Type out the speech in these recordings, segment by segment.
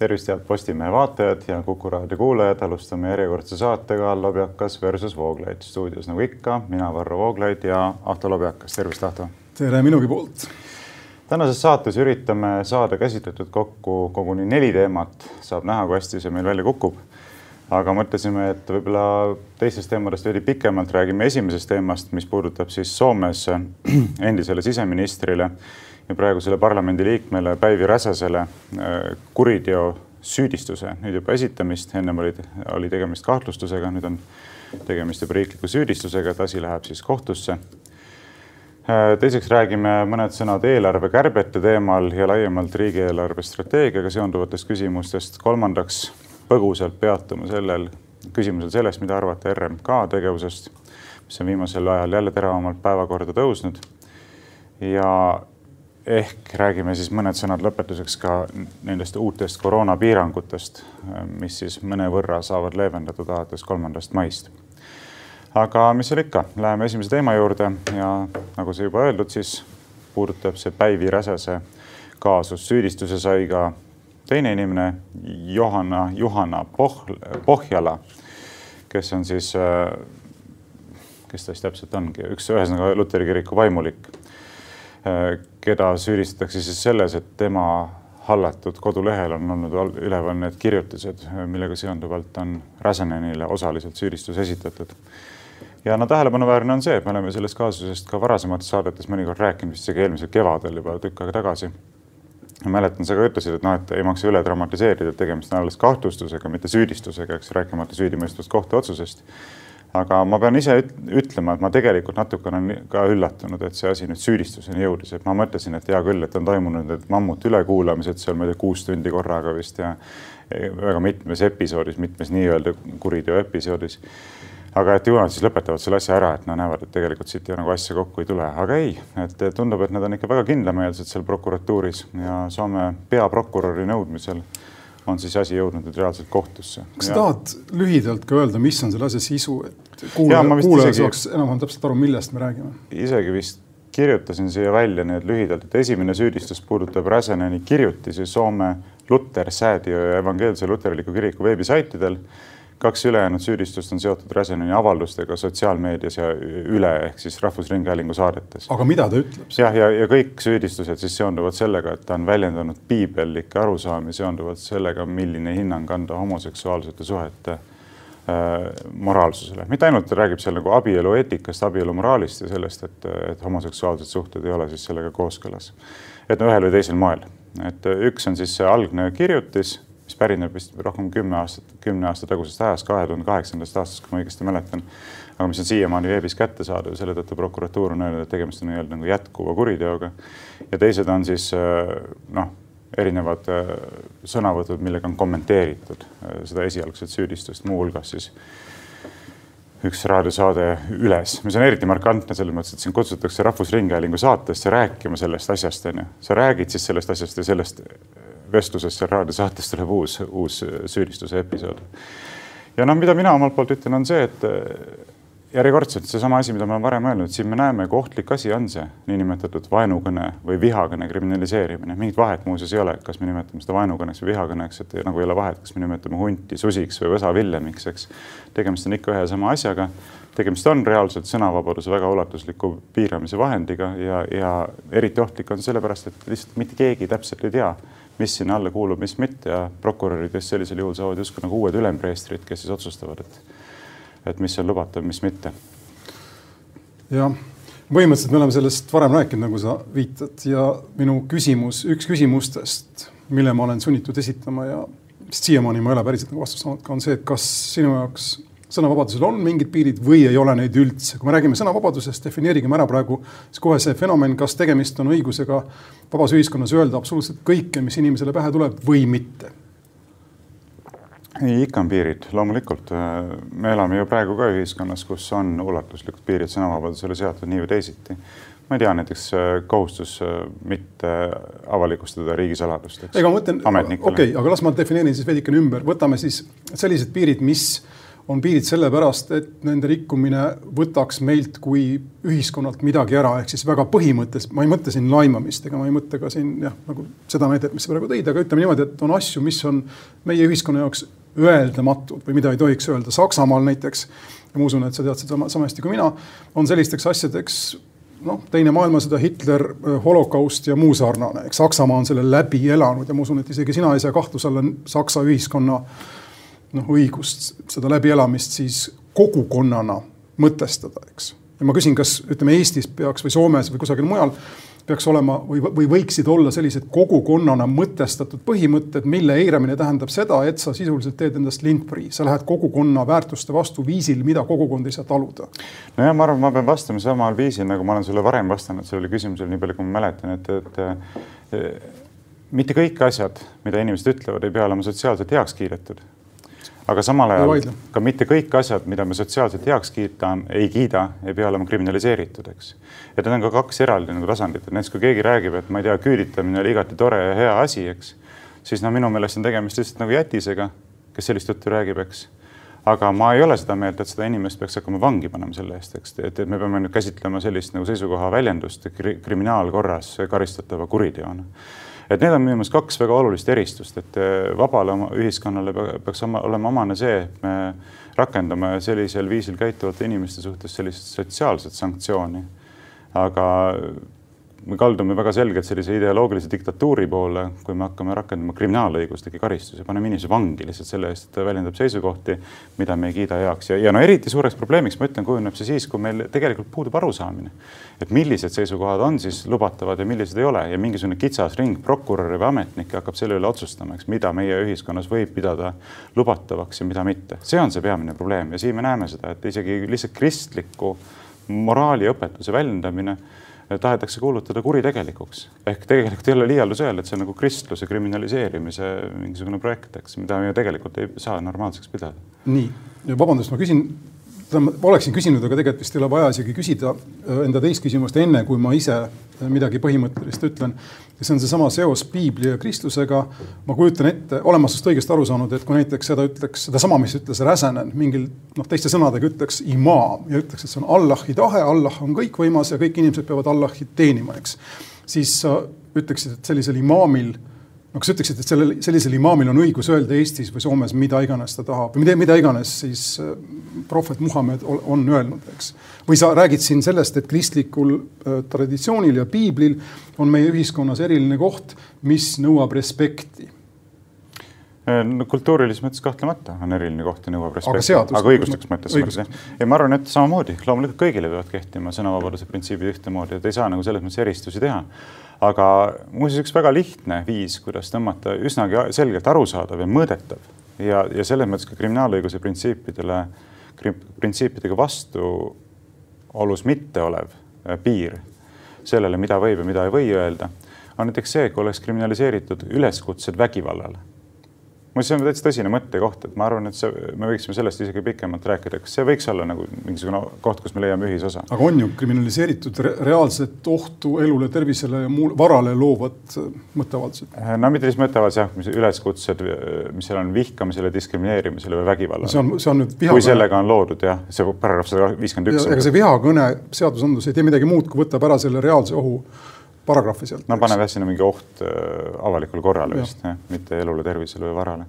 tervist, head Postimehe vaatajad ja Kuku raadio kuulajad, alustame järjekordse saatega Lobjakas versus Vooglaid. stuudios nagu ikka, mina, Varro Vooglaid ja Ahto Lobjakas, tervist, Ahto. tere minugi poolt. tänases saates üritame saada käsitletud kokku koguni neli teemat, saab näha, kui hästi see meil välja kukub. aga mõtlesime, et võib-olla teistest teemadest veidi pikemalt räägime esimesest teemast, mis puudutab siis Soomes endisele siseministrile ja praegusele parlamendiliikmele Päivi Räsasele äh, kuriteo süüdistuse nüüd juba esitamist, ennem oli, oli tegemist kahtlustusega, nüüd on tegemist juba riikliku süüdistusega, et asi läheb siis kohtusse. Äh, teiseks räägime mõned sõnad eelarvekärbete teemal ja laiemalt riigieelarve strateegiaga seonduvatest küsimustest. kolmandaks põgusalt peatume sellel küsimusel sellest, mida arvata RMK tegevusest, mis on viimasel ajal jälle teravamalt päevakorda tõusnud. ja ehk räägime siis mõned sõnad lõpetuseks ka nendest uutest koroonapiirangutest, mis siis mõnevõrra saavad leevendatud alates kolmandast maist. aga mis seal ikka, läheme esimese teema juurde ja nagu sai juba öeldud, siis puudutab see Päivi Räsase kaasus. süüdistuse sai ka teine inimene, Johanna, Juhanna Poh-, Pohjala, kes on siis, kes ta siis täpselt ongi, üks ühesõnaga Luteri kiriku vaimulik keda süüdistatakse siis selles, et tema hallatud kodulehel on olnud üleval need kirjutised, millega seonduvalt on Räsenenile osaliselt süüdistus esitatud. ja no tähelepanuväärne on see, et me oleme sellest kaasusest ka varasemates saadetes mõnikord rääkinud, vist isegi eelmisel kevadel juba tükk aega tagasi. ma mäletan, sa ka ütlesid, et noh, et ei maksa üle dramatiseerida, tegemist on alles kahtlustusega, mitte süüdistusega, eks rääkimata süüdimõistvast kohtuotsusest aga ma pean ise ütlema, et ma tegelikult natukene olen ka üllatunud, et see asi nüüd süüdistuseni jõudis, et ma mõtlesin, et hea küll, et on toimunud need mammut ülekuulamised seal, ma ei tea, kuus tundi korraga vist ja väga mitmes episoodis, mitmes nii-öelda kuriteo episoodis. aga et ju nad siis lõpetavad selle asja ära, et nad näevad, et tegelikult siit nagu asja kokku ei tule, aga ei, et tundub, et nad on ikka väga kindlameelsed seal prokuratuuris ja Soome peaprokuröri nõudmisel on siis asi jõudnud nüüd reaalselt kohtusse. kas sa tahad lühidalt ka öelda, mis on selle asja sisu, et kuulaja, kuulaja saaks enam-vähem täpselt aru, millest me räägime? isegi vist kirjutasin siia välja nüüd lühidalt, et esimene süüdistus puudutab Räseneni kirjutisi Soome Luter Säädio ja Evangeelse Luterliku Kiriku veebisaitidel kaks ülejäänud süüdistust on seotud Räseneni avaldustega sotsiaalmeedias ja üle ehk siis Rahvusringhäälingu saadetes. aga mida ta ütleb? jah, ja, ja, ja kõik süüdistused siis seonduvad sellega, et ta on väljendanud piibellikke arusaami seonduvalt sellega, milline hinnang anda homoseksuaalsete suhete äh, moraalsusele. mitte ainult ta räägib seal nagu abielu eetikast, abielu moraalist ja sellest, et, et homoseksuaalsed suhted ei ole siis sellega kooskõlas. et no ühel või teisel moel, et üks on siis see algne kirjutis mis pärineb vist rohkem kümme aastat, kümne aasta tagusest ajast, kahe tuhande kaheksandast aastast, kui ma õigesti mäletan. aga mis on siiamaani veebis kättesaadav, selle tõttu prokuratuur on öelnud, et tegemist on nii-öelda nagu jätkuva kuriteoga. ja teised on siis äh, noh, erinevad äh, sõnavõtud, millega on kommenteeritud äh, seda esialgset süüdistust, muuhulgas siis üks raadiosaade üles, mis on eriti markantne selles mõttes, et sind kutsutakse Rahvusringhäälingu saatesse rääkima sellest asjast, onju. sa räägid siis sellest asjast ja sellest vestluses seal raadiosaates tuleb uus, uus süüdistuse episood. ja noh, mida mina omalt poolt ütlen, on see, et äh, järjekordselt seesama asi, mida ma olen varem öelnud, siin me näeme, kui ohtlik asi on see niinimetatud vaenukõne või vihakõne kriminaliseerimine. mingit vahet muuseas ei ole, kas me nimetame seda vaenukõneks või vihakõneks, et nagu ei ole vahet, kas me nimetame hunti susiks või võsa Villemiks, eks. tegemist on ikka ühe ja sama asjaga. tegemist on reaalselt sõnavabaduse väga ulatusliku piiramise vahendiga ja, ja eriti ohtlik on sellepärast, et lihtsalt mitte keegi täpselt ei tea mis sinna alla kuulub, mis mitte ja prokurörid just sellisel juhul saavad justkui nagu uued ülempreestrid, kes siis otsustavad, et, et mis on lubatav, mis mitte. jah, põhimõtteliselt me oleme sellest varem rääkinud, nagu sa viitad ja minu küsimus, üks küsimustest, mille ma olen sunnitud esitama ja siiamaani ma ei ole päriselt nagu vastust saanud, on see, et kas sinu jaoks sõnavabadusel on mingid piirid või ei ole neid üldse. kui me räägime sõnavabadusest, defineerigem ära praegu siis kohe see fenomen, kas tegemist on õigusega vabas ühiskonnas öelda absoluutselt kõike, mis inimesele pähe tuleb või mitte ei, ikka on piirid, loomulikult. me elame ju praegu ka ühiskonnas, kus on ulatuslikud piirid sõnavabadusele seatud nii või teisiti. ma ei tea, näiteks äh, kohustus äh, mitte avalikustada riigisaladust. ega ma mõtlen, okei okay,, aga las ma defineerin siis veidikene ümber, võtame siis sellised piirid, mis on piirid sellepärast, et nende rikkumine võtaks meilt kui ühiskonnalt midagi ära, ehk siis väga põhimõtteliselt, ma ei mõtle siin laimamist, ega ma ei mõtle ka siin jah, nagu seda näidet, mis sa praegu tõid, aga ütleme niimoodi, et on asju, mis on meie ühiskonna jaoks öeldamatud või mida ei tohiks öelda. Saksamaal näiteks, ma usun, et sa tead seda sama hästi kui mina, on sellisteks asjadeks noh, teine maailmasõda, Hitler, holokaust ja muu sarnane, eks Saksamaa on selle läbi elanud ja ma usun, et isegi sina ei sea kahtluse alla Saksa ühiskonna äh, noh, õigust seda läbielamist siis kogukonnana mõtestada, eks. ja ma küsin, kas ütleme Eestis peaks või Soomes või kusagil mujal peaks olema või, või võiksid olla sellised kogukonnana mõtestatud põhimõtted, mille eiramine tähendab seda, et sa sisuliselt teed endast lindprii, sa lähed kogukonna väärtuste vastu viisil, mida kogukond ei saa taluda. nojah, ma arvan, ma pean vastama samal viisil, nagu ma olen sulle varem vastanud sellele küsimusele, nii palju kui ma mäletan, et, et mitte kõik asjad, mida inimesed ütlevad, ei pea olema sotsiaalselt heaks kiidetud aga samal ajal ka mitte kõik asjad, mida me sotsiaalselt heaks kiita, ei kiida, ei pea olema kriminaliseeritud, eks. et need on ka kaks eraldi nagu tasandit, et näiteks kui keegi räägib, et ma ei tea, küüditamine oli igati tore ja hea asi, eks, siis no minu meelest on tegemist lihtsalt nagu jätisega, kes sellist juttu räägib, eks. Aga ma ei ole seda meelt, et seda inimest peaks hakkama vangi panema selle eest, eks, et, et me peame nüüd käsitlema sellist nagu seisukoha väljendust kriminaalkorras karistatava kuriteona et need on minu meelest kaks väga olulist eristust, et eh, vabale ühiskonnale peaks olema omane see, et me rakendame sellisel viisil käituvate inimeste suhtes sellist sotsiaalset sanktsiooni. aga me kaldume väga selgelt sellise ideoloogilise diktatuuri poole, kui me hakkame rakendama kriminaalõiguslikke karistusi, paneme inimese vangi lihtsalt selle eest, et ta väljendab seisukohti, mida me ei kiida heaks ja, ja no eriti suureks probleemiks, ma ütlen, kujuneb see siis, kui meil tegelikult puudub arusaamine, et millised seisukohad on siis lubatavad ja millised ei ole ja mingisugune kitsas ring prokuröre või ametnikke hakkab selle üle otsustama, eks, mida meie ühiskonnas võib pidada lubatavaks ja mida mitte. see on see peamine probleem ja siin me näeme seda, et isegi lihtsalt kristliku moraaliõpetuse väljendamine tahetakse kuulutada kuritegelikuks. ehk tegelikult ei ole liialdus öelda, et see on nagu kristluse kriminaliseerimise mingisugune projekt, eks, mida me ju tegelikult ei saa normaalseks pidada. nii, vabandust, ma küsin ma oleksin küsinud, aga tegelikult vist ei ole vaja isegi küsida äh, enda teist küsimust enne, kui ma ise midagi põhimõttelist ütlen. ja see on seesama seos piibli ja kristlusega. ma kujutan ette, olen ma sinust õigesti aru saanud, et kui näiteks seda ütleks, sedasama, mis ütles Räsänen mingil noh, teiste sõnadega ütleks imaam ja ütleks, et see on Allahi tahe, Allah on kõikvõimas ja kõik inimesed peavad Allahi teenima, eks. siis sa ütleksid, et sellisel imaamil no kas ütleksid, et sellel, sellisel imaamil on õigus öelda Eestis või Soomes mida iganes ta tahab või mida, mida iganes siis äh, prohvet Muhamed on öelnud, eks. või sa räägid siin sellest, et kristlikul äh, traditsioonil ja piiblil on meie ühiskonnas eriline koht, mis nõuab respekti. Äh, no kultuurilises mõttes kahtlemata on eriline koht ja nõuab respekti, aga, aga õiguslikus mõttes ja ma arvan, et samamoodi loomulikult kõigile peavad kehtima sõnavabaduse printsiibid ühtemoodi, et ei saa nagu selles mõttes eristusi teha aga muuseas, üks väga lihtne viis, kuidas tõmmata üsnagi selgelt arusaadav ja mõõdetav ja, ja selles mõttes ka kriminaalõiguse printsiipidele, printsiipidega vastuolus mitteolev äh, piir sellele, mida võib ja mida ei või öelda, on näiteks see, kui oleks kriminaliseeritud üleskutsed vägivallale see on täitsa tõsine mõttekoht, et ma arvan, et see, me võiksime sellest isegi pikemalt rääkida, kas see võiks olla nagu mingisugune koht, kus me leiame ühisosa. aga on ju kriminaliseeritud re reaalset ohtu elule, tervisele ja muul varale loovat äh, mõtteavaldused? No mitte siis mõtteavaldused jah, mis üleskutsed, mis seal on vihkamisele, diskrimineerimisele või vägivallale. see on, see on nüüd vihakõne. kui sellega on loodud jah, see paragrahv sada viiskümmend üks. ega see vihakõne seadusandlus ei tee midagi muud, kui võtab ära selle reaalse ohu paragrahvi sealt. no paneb jah sinna mingi oht äh, avalikule korrale vist, mitte elule, tervisele või varale.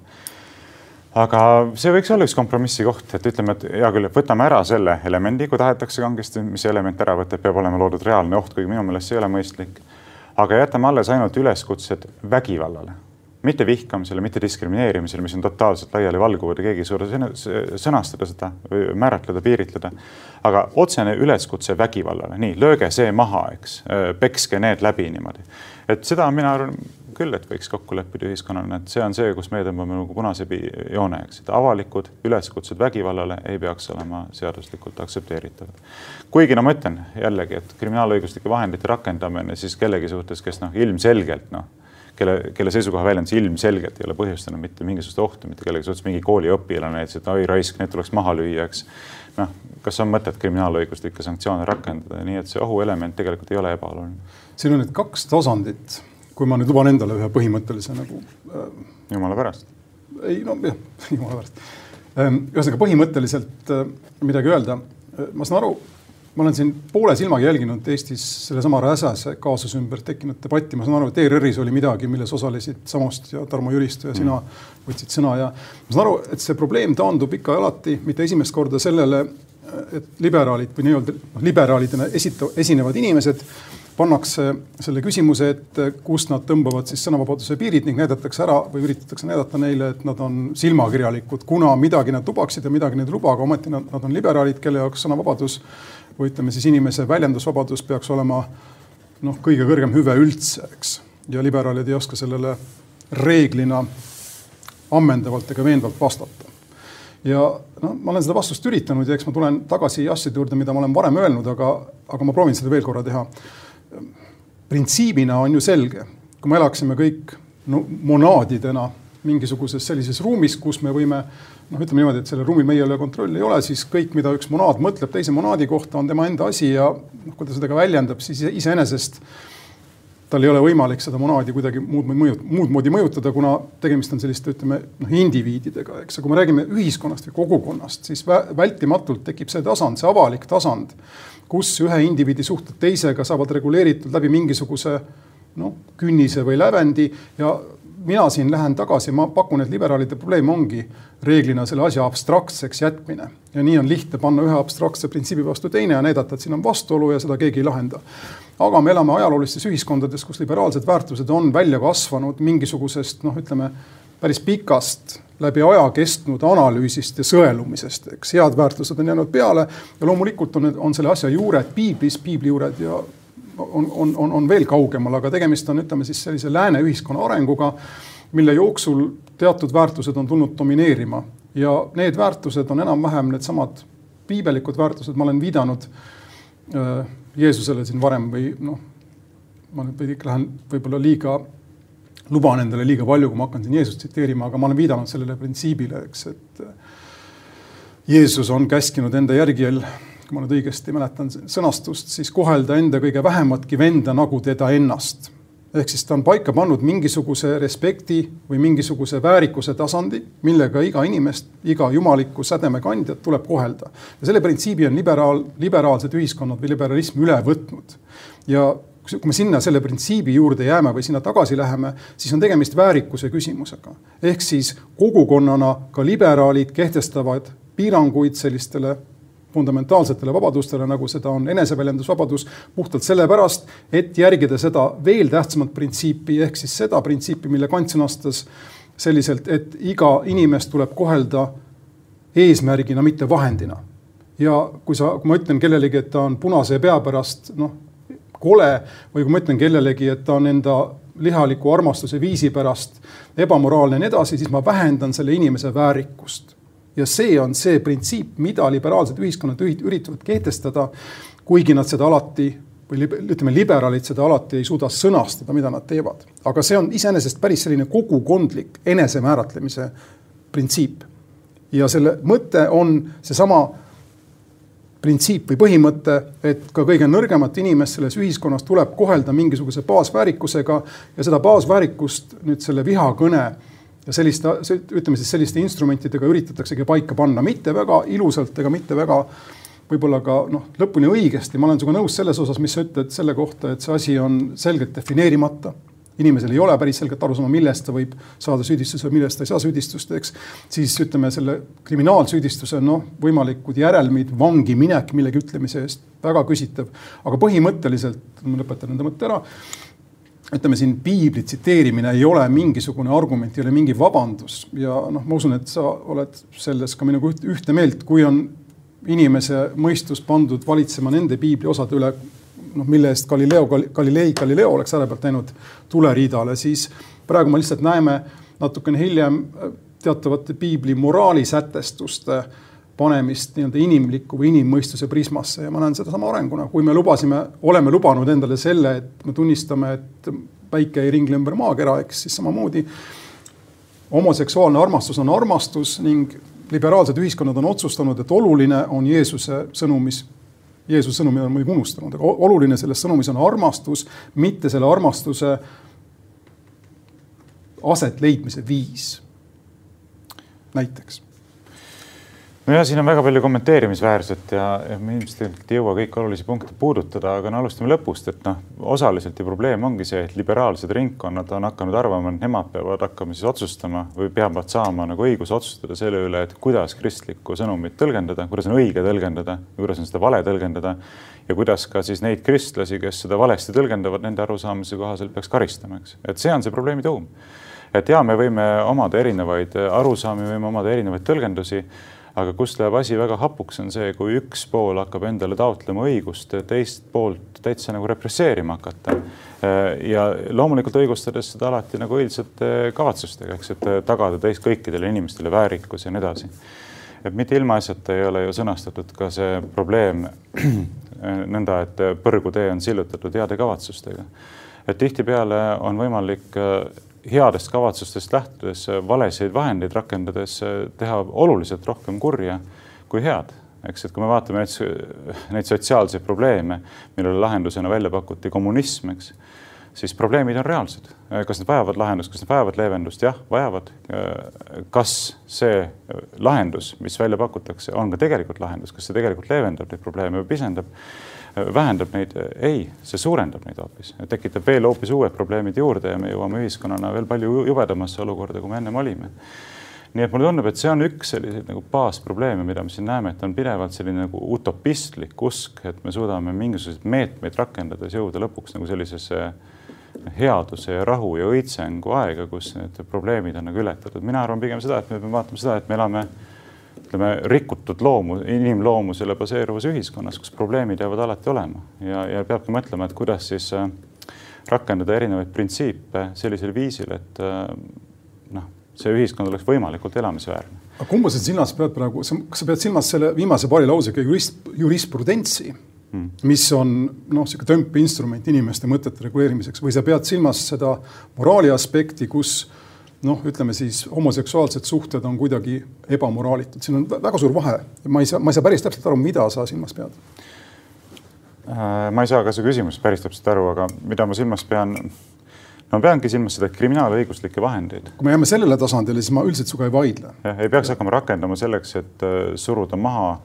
aga see võiks olla üks kompromissi koht, et ütleme, et hea küll, et võtame ära selle elemendi, kui tahetakse kangesti, mis element ära võtta, peab olema loodud reaalne oht, kuigi minu meelest see ei ole mõistlik. aga jätame alles ainult üleskutsed vägivallale mitte vihkamisele, mitte diskrimineerimisele, mis on totaalselt laialivalguvad ja keegi ei suuda sõnastada seda määratleda, piiritleda. aga otsene üleskutse vägivallale, nii lööge see maha, eks, pekske need läbi niimoodi. et seda mina arvan küll, et võiks kokku leppida ühiskonnana, et see on see, kus me tõmbame nagu punase joone, eks, et avalikud üleskutsed vägivallale ei peaks olema seaduslikult aktsepteeritavad. kuigi no ma ütlen jällegi, et kriminaalõiguslike vahendite rakendamine siis kellegi suhtes, kes noh, ilmselgelt noh kelle, kelle seisukoha väljendus ilmselgelt ei ole põhjustanud mitte mingisugust ohtu mitte kellegi suhtes, mingi kooliõpilane näiteks, et oi raisk, need tuleks maha lüüa, eks. noh, kas on mõtet kriminaalõiguslikke sanktsioone rakendada, nii et see ohuelement tegelikult ei ole ebaoluline. siin on nüüd kaks tasandit, kui ma nüüd luban endale ühe põhimõttelise nagu äh,. jumala pärast. ei no jah, jumala pärast ühesõnaga põhimõtteliselt midagi öelda, ma saan aru ma olen siin poole silmaga jälginud Eestis sellesama Räsase kaasuse ümber tekkinud debatti, ma saan aru, et ERR-is oli midagi, milles osalesid Samost ja Tarmo Jüristo ja sina mm. võtsid sõna ja ma saan aru, et see probleem taandub ikka ja alati mitte esimest korda sellele, et liberaalid või nii-öelda noh, liberaalidena esita-, esinevad inimesed pannakse selle küsimuse ette, kus nad tõmbavad siis sõnavabaduse piirid ning näidatakse ära või üritatakse näidata neile, et nad on silmakirjalikud, kuna midagi nad lubaksid ja midagi nad ei luba, aga ometi nad, nad on liberaalid, kelle jaoks sõnavabadus või ütleme siis inimese väljendusvabadus peaks olema noh, kõige kõrgem hüve üldse, eks. ja liberaalid ei oska sellele reeglina ammendavalt ega veenvalt vastata. ja noh, ma olen seda vastust üritanud ja eks ma tulen tagasi asjade juurde, mida ma olen varem öelnud, aga, aga ma proovin seda veel korra teha. printsiibina on ju selge, kui me elaksime kõik no, monaadidena mingisuguses sellises ruumis, kus me võime noh, ütleme niimoodi, et sellel ruumil meie üle kontrolli ei ole, siis kõik, mida üks monaad mõtleb teise monaadi kohta, on tema enda asi ja noh, kui ta seda ka väljendab, siis iseenesest tal ei ole võimalik seda monaadi kuidagi muud moodi mõjutada, muud moodi mõjutada, kuna tegemist on selliste, ütleme noh, indiviididega, eks. ja kui me räägime ühiskonnast või kogukonnast, siis vältimatult tekib see tasand, see avalik tasand, kus ühe indiviidi suhted teisega saavad reguleeritud läbi mingisuguse noh, künnise või lävendi ja mina siin lähen tagasi, ma pakun, et liberaalide probleem ongi reeglina selle asja abstraktseks jätmine ja nii on lihtne panna ühe abstraktse printsiibi vastu teine ja näidata, et siin on vastuolu ja seda keegi ei lahenda. aga me elame ajaloolistes ühiskondades, kus liberaalsed väärtused on välja kasvanud mingisugusest noh, ütleme päris pikast läbi aja kestnud analüüsist ja sõelumisest, eks head väärtused on jäänud peale ja loomulikult on, on selle asja juured piiblis, piibli juured ja on, on, on, on veel kaugemal, aga tegemist on, ütleme siis sellise lääne ühiskonna arenguga, mille jooksul teatud väärtused on tulnud domineerima. Ja need väärtused on enam-vähem needsamad piibelikud väärtused, ma olen viidanud äh, Jeesusele siin varem või noh, ma nüüd veidi lähen võib-olla liiga, luban endale liiga palju, kui ma hakkan siin Jeesust tsiteerima, aga ma olen viidanud sellele printsiibile, eks, et Jeesus on käskinud enda järgijal kui ma nüüd õigesti mäletan sõnastust, siis kohelda enda kõige vähematki venda nagu teda ennast. ehk siis ta on paika pannud mingisuguse respekti või mingisuguse väärikuse tasandi, millega iga inimest, iga jumaliku sädeme kandjat tuleb kohelda. ja selle printsiibi on liberaal, liberaalsed ühiskonnad või liberalism üle võtnud. ja kui me sinna selle printsiibi juurde jääme või sinna tagasi läheme, siis on tegemist väärikuse küsimusega. ehk siis kogukonnana ka liberaalid kehtestavad piiranguid sellistele fundamentaalsetele vabadustele, nagu seda on eneseväljendusvabadus, puhtalt sellepärast, et järgida seda veel tähtsamat printsiipi, ehk siis seda printsiipi, mille Kant sõnastas selliselt, et iga inimest tuleb kohelda eesmärgina, mitte vahendina. ja kui sa, kui ma ütlen kellelegi, et ta on punase pea pärast noh, kole või kui ma ütlen kellelegi, et ta on enda lihaliku armastuse viisi pärast ebamoraalne ja nii edasi, siis ma vähendan selle inimese väärikust ja see on see printsiip, mida liberaalsed ühiskonnad üritavad kehtestada, kuigi nad seda alati või ütleme, liberaalid seda alati ei suuda sõnastada, mida nad teevad. aga see on iseenesest päris selline kogukondlik enesemääratlemise printsiip. ja selle mõte on seesama printsiip või põhimõte, et ka kõige nõrgemat inimest selles ühiskonnas tuleb kohelda mingisuguse baasväärikusega ja seda baasväärikust nüüd selle vihakõne ja selliste, ütleme siis selliste instrumentidega üritataksegi paika panna, mitte väga ilusalt ega mitte väga võib-olla ka noh, lõpuni õigesti, ma olen sinuga nõus selles osas, mis sa ütled selle kohta, et see asi on selgelt defineerimata. inimesel ei ole päris selget arusaama, millest ta võib saada süüdistuse, millest ta ei saa süüdistust, eks. siis ütleme selle kriminaalsüüdistuse noh, võimalikud järelmid, vangi minek millegi ütlemise eest, väga küsitav. aga põhimõtteliselt, ma lõpetan enda mõtte ära ütleme siin piibli tsiteerimine ei ole mingisugune argument, ei ole mingi vabandus. Ja noh, ma usun, et sa oled selles ka minuga ühte meelt, kui on inimese mõistus pandud valitsema nende piibli osade üle, noh, mille eest Galileo, Galilei Galileo oleks ära pealt läinud tuleriidale, siis praegu me lihtsalt näeme natukene hiljem teatavate piibli moraalisätestuste äh, panemist nii-öelda inimliku või inimmõistuse prismasse ja ma näen sedasama arenguna, kui me lubasime, oleme lubanud endale selle, et me tunnistame, et päike ei ringle ümber maakera, eks siis samamoodi. Homoseksuaalne armastus on armastus ning liberaalsed ühiskonnad on otsustanud, et oluline on Jeesuse sõnumis Jeesuse sõnumi on muidugi unustanud, aga oluline selles sõnumis on armastus, mitte selle armastuse aset leidmise viis. näiteks nojah, siin on väga palju kommenteerimisväärset ja, ja me ilmselt ei jõua kõiki olulisi punkte puudutada, aga no alustame lõpust, et noh, osaliselt ju probleem ongi see, et liberaalsed ringkonnad on hakanud arvama, et nemad peavad hakkama siis otsustama või peavad saama nagu õiguse otsustada selle üle, et kuidas kristlikku sõnumit tõlgendada, kuidas on õige tõlgendada, kuidas on seda vale tõlgendada ja kuidas ka siis neid kristlasi, kes seda valesti tõlgendavad, nende arusaamise kohaselt peaks karistama, eks. et see on see probleemi tuum. et ja me võime omada erinevaid arusaami, võime omada erinevaid tõlgendusi aga kus läheb asi väga hapuks, on see, kui üks pool hakkab endale taotlema õigust teist poolt täitsa nagu represseerima hakata. ja loomulikult õigustades seda alati nagu õilsate kavatsustega, eks, et tagada teist kõikidele inimestele väärikus ja nii edasi. et mitte ilmaasjata ei ole ju sõnastatud ka see probleem nõnda, et põrgutee on sillutatud heade kavatsustega. et tihtipeale on võimalik headest kavatsustest lähtudes valesid vahendeid rakendades teha oluliselt rohkem kurja kui head. eks, et kui me vaatame neid, neid sotsiaalseid probleeme, millele lahendusena välja pakuti kommunism, eks, siis probleemid on reaalsed. kas need vajavad lahendust, kas need vajavad leevendust? jah, vajavad. kas see lahendus, mis välja pakutakse, on ka tegelikult lahendus, kas see tegelikult leevendab neid probleeme või pisendab? Vähendab neid, ei, see suurendab neid hoopis, tekitab veel hoopis uued probleemid juurde ja me jõuame ühiskonnana veel palju jubedamasse olukorda, kui me ennem olime nii et mulle tundub, et see on üks selliseid nagu baasprobleeme, mida me siin näeme, et on pidevalt selline nagu utopistlik usk, et me suudame mingisuguseid meetmeid rakendades jõuda lõpuks nagu sellisesse headuse ja rahu ja õitsengu aega, kus need probleemid on nagu ületatud. mina arvan pigem seda, et me peame vaatama seda, et me elame ütleme, rikutud loomu, inimloomusele baseeruvas ühiskonnas, kus probleemid jäävad alati olema ja, ja peabki mõtlema, et kuidas siis äh, rakendada erinevaid printsiipe sellisel viisil, et äh, noh, see ühiskond oleks võimalikult elamisväärne. aga kumba sa silmas pead praegu, kas sa pead silmas selle viimase paari lausega jurist, jurisprudentsi hmm., mis on noh, niisugune tõmpeinstrument inimeste mõtete reguleerimiseks või sa pead silmas seda moraali aspekti, kus noh, ütleme siis homoseksuaalsed suhted on kuidagi ebamoraalitud, siin on väga suur vahe. ma ei saa, ma ei saa päris täpselt aru, mida sa silmas pead. Äh, ma ei saa ka su küsimusest päris täpselt aru, aga mida ma silmas pean no ma peangi silmas seda kriminaalõiguslikke vahendeid. kui me jääme sellele tasandile, siis ma üldiselt sinuga ei vaidle. jah, ei peaks hakkama rakendama selleks, et äh, suruda maha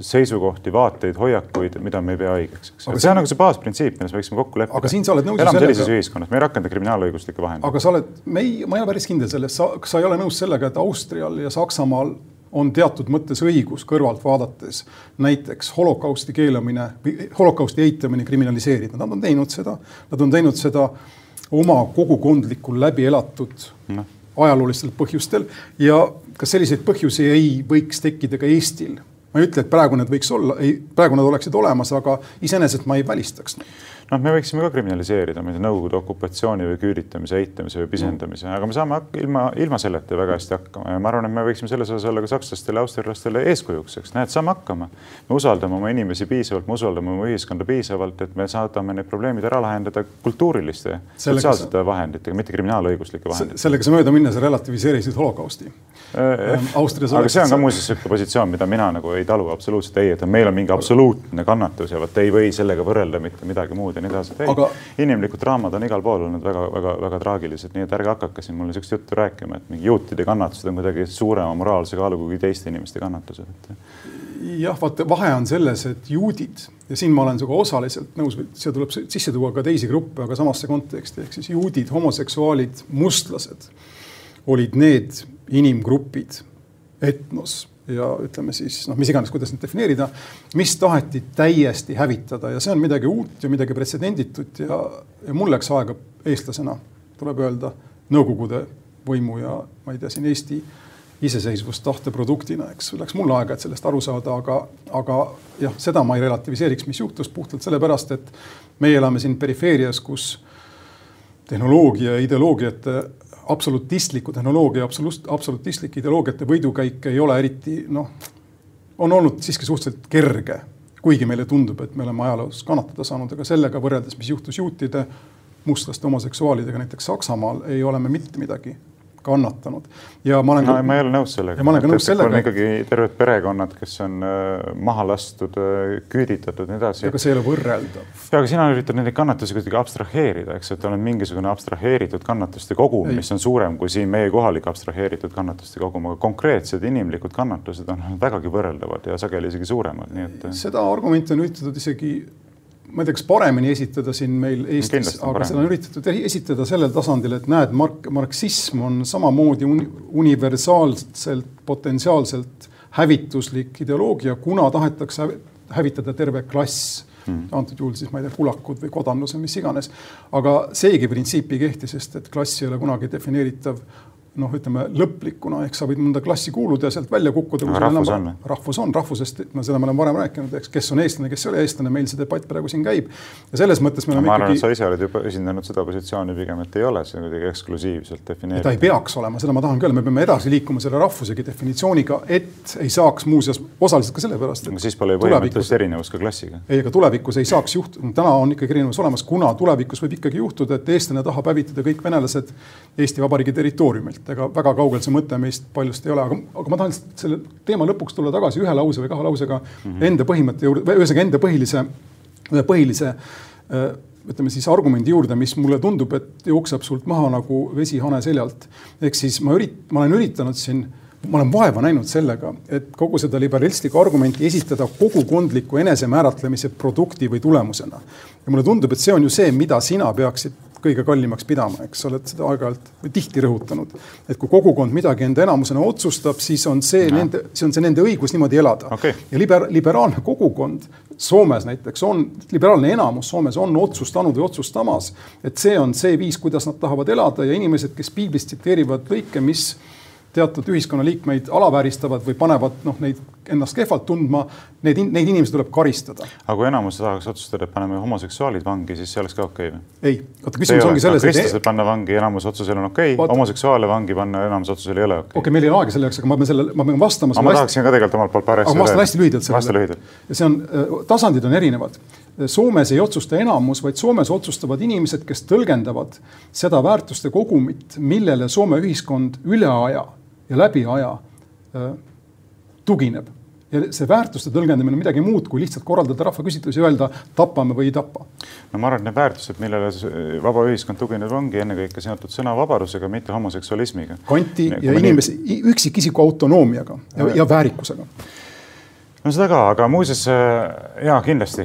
seisukohti, vaateid, hoiakuid, mida me ei pea õigeks, eks. see on nagu see baasprintsiip, milles me võiksime kokku leppida. aga siin sa oled nõus. elame sellises ühiskonnas, me ei rakenda kriminaalõiguslikke vahendeid. aga sa oled, me ei, ma ei ole päris kindel selles, sa, kas sa ei ole nõus sellega, et Austrial ja Saksamaal on teatud mõttes õigus kõrvalt vaadates näiteks holokausti keelamine, holokausti eitamine kriminaliseerida, nad on teinud seda, nad on teinud seda oma kogukondlikul läbi elatud no. ajaloolistel põhjustel ja kas selliseid põhjusi ei võiks tekkida ka Eestil? ma ei ütle, et praegu need võiks olla, ei, praegu nad oleksid olemas, aga iseenesest ma ei välistaks neid noh, me võiksime ka kriminaliseerida Nõukogude okupatsiooni või küüditamise, eitamise või pisendamise, aga me saame ilma, ilma selleta väga hästi hakkama ja ma arvan, et me võiksime selles osas olla ka sakslastele, austerlastele eeskujuks, eks näed, saame hakkama. me usaldame oma inimesi piisavalt, me usaldame oma ühiskonda piisavalt, et me saadame need probleemid ära lahendada kultuuriliste, sotsiaalsete vahenditega, mitte kriminaalõiguslike vahenditega. sellega sa mööda minnes relativiseerisid holokausti Äh, ähm, Austrias aga see on ka muuseas niisugune positsioon, mida mina nagu ei talu absoluutselt, ei, et meil on mingi absoluutne kannatus ja vot ei või sellega võrrelda mitte midagi muud ja nii edasi. aga..., inimlikud draamad on igal pool olnud väga-väga-väga traagilised, nii et ärge hakake siin mulle niisugust juttu rääkima, et mingi juutide kannatused on kuidagi suurema moraalse kaaluga kui teiste inimeste kannatused et.... jah, vaata, vahe on selles, et juudid ja siin ma olen sinuga osaliselt nõus, siia tuleb sisse tuua ka teisi gruppe, aga samasse konteksti ehk siis juudid, homoseksuaalid, mustlased olid need inimgrupid, etnos ja ütleme siis noh, mis iganes, kuidas neid defineerida, mis taheti täiesti hävitada ja see on midagi uut ja midagi pretsedenditut ja, ja mul läks aega eestlasena, tuleb öelda, Nõukogude võimu ja ma ei tea, siin Eesti iseseisvustahte produktina, eks läks mul aega, et sellest aru saada, aga, aga jah, seda ma ei relativiseeriks, mis juhtus puhtalt sellepärast, et meie elame siin perifeerias, kus tehnoloogia ja ideoloogiate absolutistliku tehnoloogia, absoluut, absolutistlike ideoloogiate võidukäik ei ole eriti noh, on olnud siiski suhteliselt kerge. kuigi meile tundub, et me oleme ajaloos kannatada saanud, aga sellega võrreldes, mis juhtus juutide, mustlaste homoseksuaalidega näiteks Saksamaal, ei ole me mitte midagi kannatanud. ja ma olen no,. ma ei ole nõus sellega. ja ma olen ka nõus sellega. ikkagi terved perekonnad, kes on äh, maha lastud, äh, küüditatud nii edasi. aga see ei ole võrreldav. ja, aga sina üritad neid kannatusi kuidagi abstraheerida, eks, et on mingisugune abstraheeritud kannatuste kogum, mis on suurem kui siin meie kohalik abstraheeritud kannatuste kogum, aga konkreetsed inimlikud kannatused on vägagi võrreldavad ja sageli isegi suuremad, nii et. seda argumenti on üritatud isegi ma ei tea, kas paremini esitada siin meil Eestis, aga parem. seda on üritatud esitada sellel tasandil, et näed, mark-, marksism on samamoodi uni, universaalselt, potentsiaalselt hävituslik ideoloogia, kuna tahetakse hävitada terve klass Hmm. antud juhul siis ma ei tea, kulakud või kodandus või mis iganes. aga seegi printsiip ei kehti, sest et klass ei ole kunagi defineeritav noh, ütleme lõplikuna, ehk sa võid mõnda klassi kuuluda ja sealt välja kukkuda. rahvus on või? rahvus on, rahvusest, no seda me oleme varem rääkinud, eks, kes on eestlane, kes ei ole eestlane, meil see debatt praegu siin käib. ja selles mõttes me oleme no, ikkagi. sa ise oled juba esindanud seda positsiooni pigem, et ei ole see kuidagi eksklusiivselt defineeritud. ta ei peaks olema, seda ma tahangi öelda, me peame edasi liikuma selle rahvusegi definitsiooniga, et ei saaks muuseas osaliselt ka sellepärast. aga siis pole ju põhimõtteliselt erinevus ka klassiga. ei, aga tulevikus ei saaks juhtuda, täna on ikkagi erinevus olemas, kuna tulevikus võib ikkagi juhtuda, et eestlane tahab hävitada kõik venelased Eesti Vabariigi territooriumilt, ega väga kaugel see mõte meist paljust ei ole, aga, aga ma tahan selle teema lõpuks tulla tagasi ühe lause või kahe lausega mm -hmm. enda põhimõtte juurde, ühesõnaga enda põhilise, põhilise ütleme siis argumendi juurde, mis mulle tundub, et jookseb sult maha nagu vesi hane seljalt. ehk siis ma ürit-, ma olen üritanud siin ma olen vaeva näinud sellega, et kogu seda liberalistlikku argumenti esitada kogukondliku enesemääratlemise produkti või tulemusena. ja mulle tundub, et see on ju see, mida sina peaksid kõige kallimaks pidama, eks sa oled seda aeg-ajalt tihti rõhutanud. et kui kogukond midagi enda enamusena otsustab, siis on see ja. nende, see on see nende õigus niimoodi elada okay.. ja liber-, liberaalne kogukond Soomes näiteks on, liberaalne enamus Soomes on otsustanud või otsustamas, et see on see viis, kuidas nad tahavad elada ja inimesed, kes piiblist tsiteerivad lõike, mis teatud ühiskonnaliikmeid alavääristavad või panevad noh, neid ennast kehvalt tundma, need, neid inimesi tuleb karistada. aga kui enamus tahaks otsustada, et paneme homoseksuaalid vangi, siis see oleks ka okei okay, või? ei, vaata küsimus ongi selles. kristlased et... panna vangi enamus otsusel on okei okay,, homoseksuaale vangi panna enamus otsusel ei ole okei okay.. okei okay,, meil ei ole aega selle jaoks, aga ma pean selle, ma pean vastama. aga ma tahaksin ka tegelikult omalt poolt paar asja. ma vastan hästi lühidalt sellele. ja see on, äh, tasandid on erinevad. Soomes ei otsusta enamus, vaid Soomes otsustavad inimesed, kes tõlgendavad seda väärtuste kogumit, millele Soome ühiskond üle aja ja läbi aja äh, tugineb. ja see väärtuste tõlgendamine on midagi muud kui lihtsalt korraldada rahvaküsitlusi öelda tapame või ei tapa. no ma arvan, et need väärtused, millele vaba ühiskond tugineb, ongi ennekõike seotud sõnavabadusega, mitte homoseksualismiga. kanti ja, ja inimese nii..., üksikisiku autonoomiaga ja, ja väärikusega no seda ka, aga muuseas äh, jaa, kindlasti,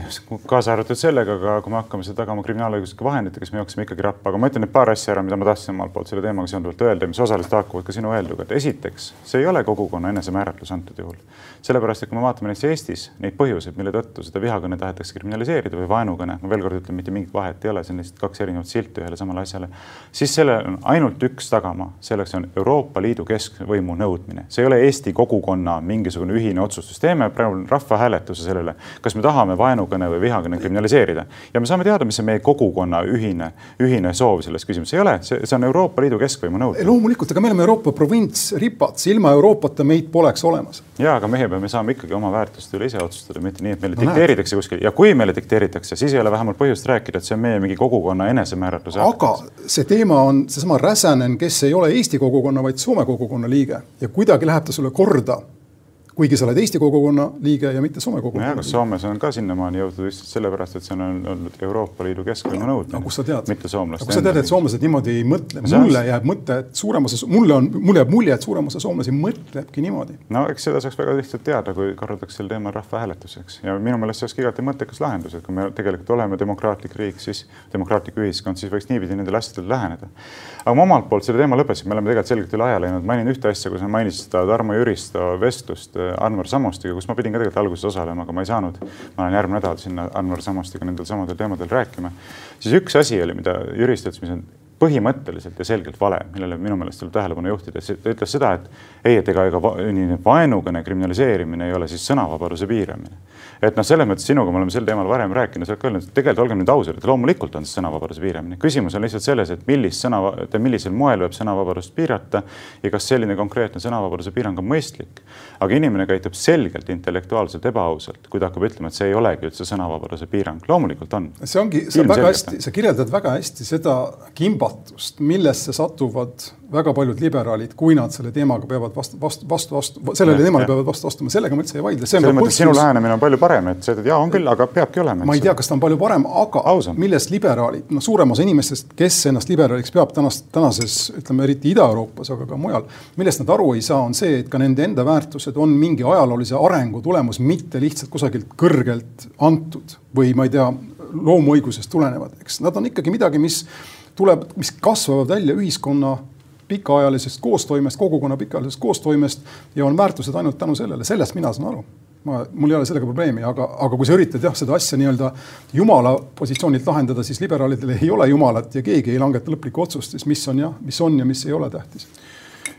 kaasa arvatud sellega, aga kui me hakkame seda tagama kriminaalõiguslike vahenditega, siis me jookseme ikkagi rappa, aga ma ütlen nüüd paar asja ära, mida ma tahtsin omalt poolt selle teemaga seonduvalt öelda, mis osaliselt haakuvad ka sinu öelduga, et esiteks, see ei ole kogukonna enesemääratlus antud juhul. sellepärast, et kui me vaatame näiteks Eestis neid põhjuseid, mille tõttu seda vihakõne tahetakse kriminaliseerida või vaenukõne, ma veel kord ütlen, mitte mingit vahet ei ole, see on lihtsalt kaks erinevat silti ühele samale asjale, siis sellel on ainult üks tagamaa, selleks on Euroopa Liidu keskvõimu nõudmine, see ei ole Eesti kogukonna mingisugune ühine otsustus, praegu rahvahääletuse sellele, kas me tahame vaenukõne või vihakõne kriminaliseerida. ja me saame teada, mis on meie kogukonna ühine, ühine soov selles küsimuses, ei ole, see, see on Euroopa Liidu keskvõimu nõudmine. loomulikult, aga me oleme Euroopa provints, ripats, ilma Euroopata meid poleks olemas. ja, aga meie peame saama ikkagi oma väärtuste üle ise otsustada, mitte nii, et meile no, dikteeritakse näed. kuskil ja kui meile dikteeritakse, siis ei ole vähemalt põhjust rääkida, et see on meie mingi kogukonna enesemääratluse. aga see teema on seesama Räsänen, kes ei ole Eesti kogukonna, vaid Soome kogukonna liige ja kuidagi läheb ta sulle korda kuigi sa oled Eesti kogukonna liige ja mitte Soome kogukonna liige. Soomes on ka sinnamaani jõutud lihtsalt sellepärast, et see on olnud Euroopa Liidu keskvõimu nõudmine no,. mitte soomlaste. kus sa tead, et soomlased niimoodi ei mõtle? mulle jääb mõte, et suurem osa, mulle on, mulle jääb mulje, et suurem osa soomlasi mõtlebki niimoodi. no eks seda saaks väga lihtsalt teada, kui korraldaks sel teemal rahvahääletuseks ja minu meelest see olekski igati mõttekas lahendus, et kui me tegelikult oleme demokraatlik riik, siis demokraatlik ühiskond, siis võiks niipidi nendele asjadele läheneda. aga ma omalt poolt selle teema lõpetasin, me oleme tegelikult selgelt üle aja läinud, mainin ühte asja, kus sa mainisid seda Tarmo Jüristo vestlust Anvar Sammostiga, kus ma pidin ka tegelikult alguses osalema, aga ma ei saanud. ma lähen järgmine nädal sinna Anvar Sammostiga nendel samadel teemadel rääkima. siis üks asi oli, mida Jüristo ütles, mis on põhimõtteliselt ja selgelt vale, millele minu meelest tuleb tähelepanu juhtida, ta ütles seda, et ei, et ega ega vaenukõne kriminaliseerimine ei ole siis sõnavabaduse piiramine et noh, selles mõttes sinuga me oleme sel teemal varem rääkinud, sa oled ka öelnud, et tegelikult olgem nüüd ausad, et loomulikult on see sõnavabaduse piiramine. küsimus on lihtsalt selles, et millist sõna, millisel moel võib sõnavabadust piirata ja kas selline konkreetne sõnavabaduse piirang on mõistlik. aga inimene käitub selgelt intellektuaalselt ebaausalt, kui ta hakkab ütlema, et see ei olegi üldse sõnavabaduse piirang. loomulikult on. see ongi, sa väga hästi, sa kirjeldad väga hästi seda kimbatust, millesse satuvad väga paljud liberaalid, kui nad selle teemaga peavad vastu, vastu, vastu, vastu, sellele teemale peavad vastu astuma, sellega ma üldse ei vaidle. selles mõttes sinu lähenemine on palju parem, et sa ütled, jaa, on küll, aga peabki olema. ma ei tea, kas ta on palju parem, aga Ausam. millest liberaalid, no suurem osa inimestest, kes ennast liberaaliks peab tänast, tänases, ütleme eriti Ida-Euroopas, aga ka mujal, millest nad aru ei saa, on see, et ka nende enda väärtused on mingi ajaloolise arengu tulemus, mitte lihtsalt kusagilt kõrgelt antud või ma ei tea, loomuõigusest tulenevad, eks nad on ikkagi midagi, mis tuleb, mis kasvavad välja ühiskonna pikaajalisest koostoimest, kogukonna pikaajalisest koostoimest ja on väärtused ainult tänu sellele, sellest mina saan aru. Ma, mul ei ole sellega probleemi, aga, aga kui sa üritad jah, seda asja nii-öelda jumala positsioonilt lahendada, siis liberaalidel ei ole jumalat ja keegi ei langeta lõplikku otsust, siis mis on jah, mis on ja mis ei ole tähtis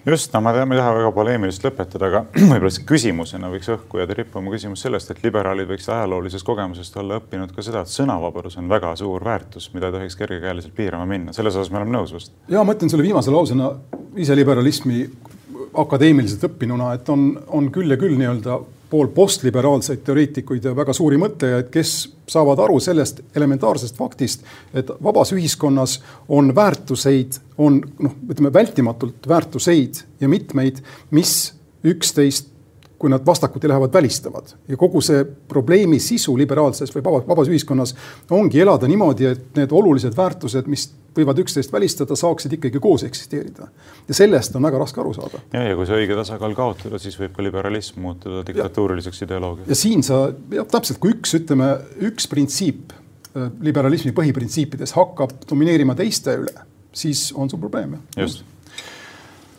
just, no ma tean, ma ei taha väga poleemilist lõpetada, aga võib-olla küsimusena võiks õhku jääda rippuma küsimus sellest, et liberaalid võiksid ajaloolisest kogemusest olla õppinud ka seda, et sõnavabadus on väga suur väärtus, mida ei tohiks kergekäeliselt piirama minna. selles osas me oleme nõus vist? ja ma ütlen selle viimase lausena ise liberalismi akadeemiliselt õppinuna, et on, on küll ja küll nii-öelda pool postliberaalseid teoreetikuid ja väga suuri mõtlejaid, kes saavad aru sellest elementaarsest faktist, et vabas ühiskonnas on väärtuseid, on noh, ütleme vältimatult väärtuseid ja mitmeid, mis üksteist kui nad vastakuti lähevad, välistavad ja kogu see probleemi sisu liberaalses või vabas, vabas ühiskonnas ongi elada niimoodi, et need olulised väärtused, mis võivad üksteist välistada, saaksid ikkagi koos eksisteerida. ja sellest on väga raske aru saada. ja, ja kui see õige tasakaal kaotada, siis võib ka liberalism muutuda diktatuuriliseks ideoloogiaks. ja siin sa, jah, täpselt, kui üks, ütleme, üks printsiip äh, liberalismi põhiprintsiipides hakkab domineerima teiste üle, siis on sul probleem. just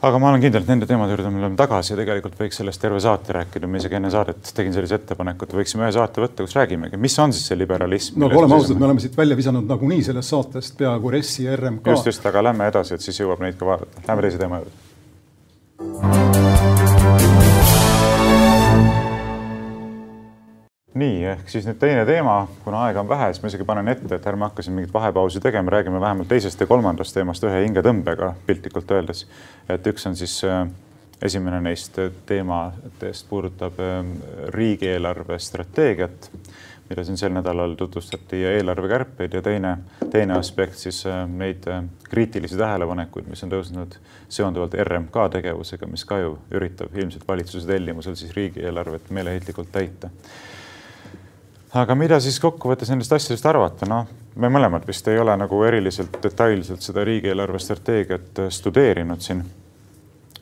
aga ma olen kindel, et nende teemade juurde me oleme tagasi ja tegelikult võiks sellest terve saate rääkida. ma isegi enne saadet tegin sellise ettepaneku, et võiksime ühe saate võtta, kus räägimegi, mis on siis see liberalism. no oleme ausad, me oleme siit välja visanud nagunii sellest saatest peaaegu RES-i ja RMK. just, just, aga lähme edasi, et siis jõuab neid ka vaadata. Lähme teise teema juurde nii, ehk siis nüüd teine teema, kuna aega on vähe, siis ma isegi panen ette, et ärme hakka siin mingit vahepausi tegema, räägime vähemalt teisest ja kolmandast teemast ühe hingetõmbega piltlikult öeldes. et üks on siis äh, esimene neist teemadest puudutab äh, riigieelarve strateegiat, mida siin sel nädalal tutvustati ja eelarvekärpeid ja teine, teine aspekt siis äh, neid kriitilisi tähelepanekuid, mis on tõusnud seonduvalt RMK tegevusega, mis ka ju üritab ilmselt valitsuse tellimusel siis riigieelarvet meeleheitlikult täita aga mida siis kokkuvõttes nendest asjadest arvata, noh, me mõlemad vist ei ole nagu eriliselt detailselt seda riigieelarve strateegiat äh, studeerinud siin.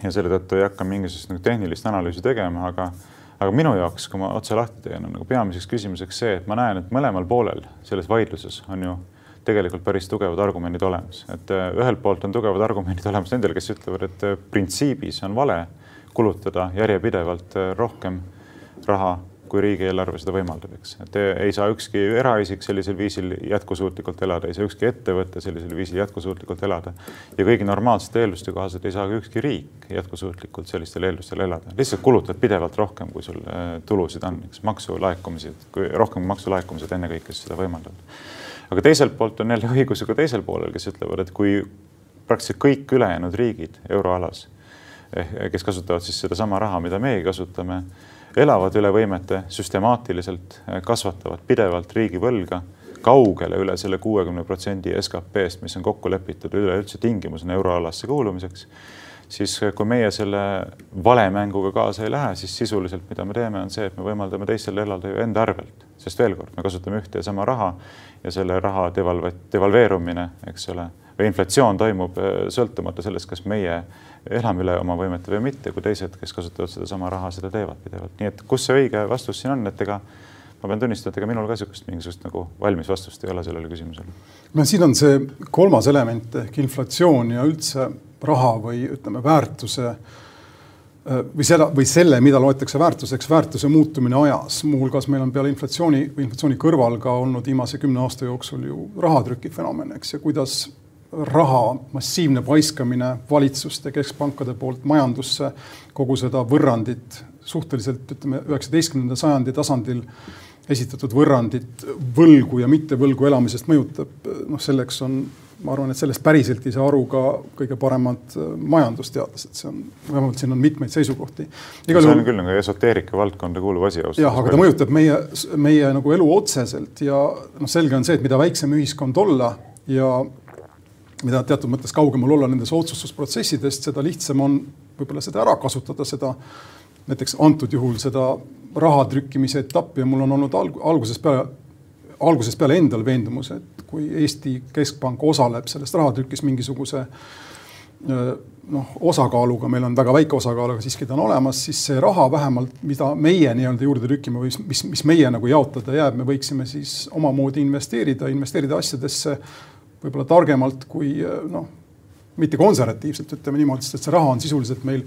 ja selle tõttu ei hakka mingisugust nagu tehnilist analüüsi tegema, aga, aga minu jaoks, kui ma otse lahti teen, on nagu peamiseks küsimuseks see, et ma näen, et mõlemal poolel selles vaidluses on ju tegelikult päris tugevad argumendid olemas, et äh, ühelt poolt on tugevad argumendid olemas nendel, kes ütlevad, et äh, printsiibis on vale kulutada järjepidevalt rohkem raha kui riigieelarve seda võimaldab, eks, et ei saa ükski eraisik sellisel viisil jätkusuutlikult elada, ei saa ükski ettevõte sellisel viisil jätkusuutlikult elada. ja kõigi normaalsete eelduste kohaselt ei saa ka ükski riik jätkusuutlikult sellistel eeldustel elada, lihtsalt kulutad pidevalt rohkem, kui sul äh, tulusid on, eks maksulaekumised, kui rohkem maksulaekumised ennekõike seda võimaldavad. aga teiselt poolt on jälle õigus ju ka teisel poolel, kes ütlevad, et kui praktiliselt kõik ülejäänud riigid euroalas, kes kasutavad siis sedasama raha, mida meie kasutame elavad üle võimete süstemaatiliselt, kasvatavad pidevalt riigivõlga kaugele üle selle kuuekümne protsendi SKP-st, mis on kokku lepitud üleüldse tingimusena euroalasse kuulumiseks, siis kui meie selle valemänguga kaasa ei lähe, siis sisuliselt, mida me teeme, on see, et me võimaldame teistel elada ju enda arvelt, sest veel kord, me kasutame ühte ja sama raha ja selle raha devalve-, devalveerumine, eks ole, või inflatsioon toimub äh, sõltumata sellest, kas meie elame üle oma võimete või mitte, kui teised, kes kasutavad sedasama raha, seda teevad pidevalt. nii et kus see õige vastus siin on, et ega ma pean tunnistama, et ega minul ka niisugust mingisugust nagu valmis vastust ei ole sellele küsimusele. no siin on see kolmas element ehk inflatsioon ja üldse raha või ütleme, väärtuse äh, või seda või selle, mida loetakse väärtuseks, väärtuse muutumine ajas. muuhulgas meil on peale inflatsiooni inflatsiooni kõrval ka olnud viimase kümne aasta jooksul ju rahatrüki fenomen, eks, ja kuidas raha massiivne paiskamine valitsuste, keskpankade poolt majandusse, kogu seda võrrandit suhteliselt ütleme üheksateistkümnenda sajandi tasandil esitatud võrrandit võlgu ja mittevõlgu elamisest mõjutab, noh, selleks on ma arvan, et sellest päriselt ei saa aru ka kõige paremad äh, majandusteadlased, see on, vähemalt siin on mitmeid seisukohti. see on küll nagu esoteerika valdkonda kuuluv asi. jah, aga ta mõjutab meie, meie nagu elu otseselt ja noh, selge on see, et mida väiksem ühiskond olla ja mida teatud mõttes kaugemal olla nendest otsustusprotsessidest, seda lihtsam on võib-olla seda ära kasutada, seda näiteks antud juhul seda raha trükkimise etappi ja mul on olnud alg algusest peale algusest peale endal veendumus, et kui Eesti Keskpank osaleb selles rahatrükis mingisuguse noh, osakaaluga, meil on väga väike osakaal, aga siiski ta on olemas, siis see raha vähemalt, mida meie nii-öelda juurde trükime või mis, mis meie nagu jaotada jääb, me võiksime siis omamoodi investeerida, investeerida asjadesse võib-olla targemalt kui noh, mitte konservatiivselt, ütleme niimoodi, sest see raha on sisuliselt meil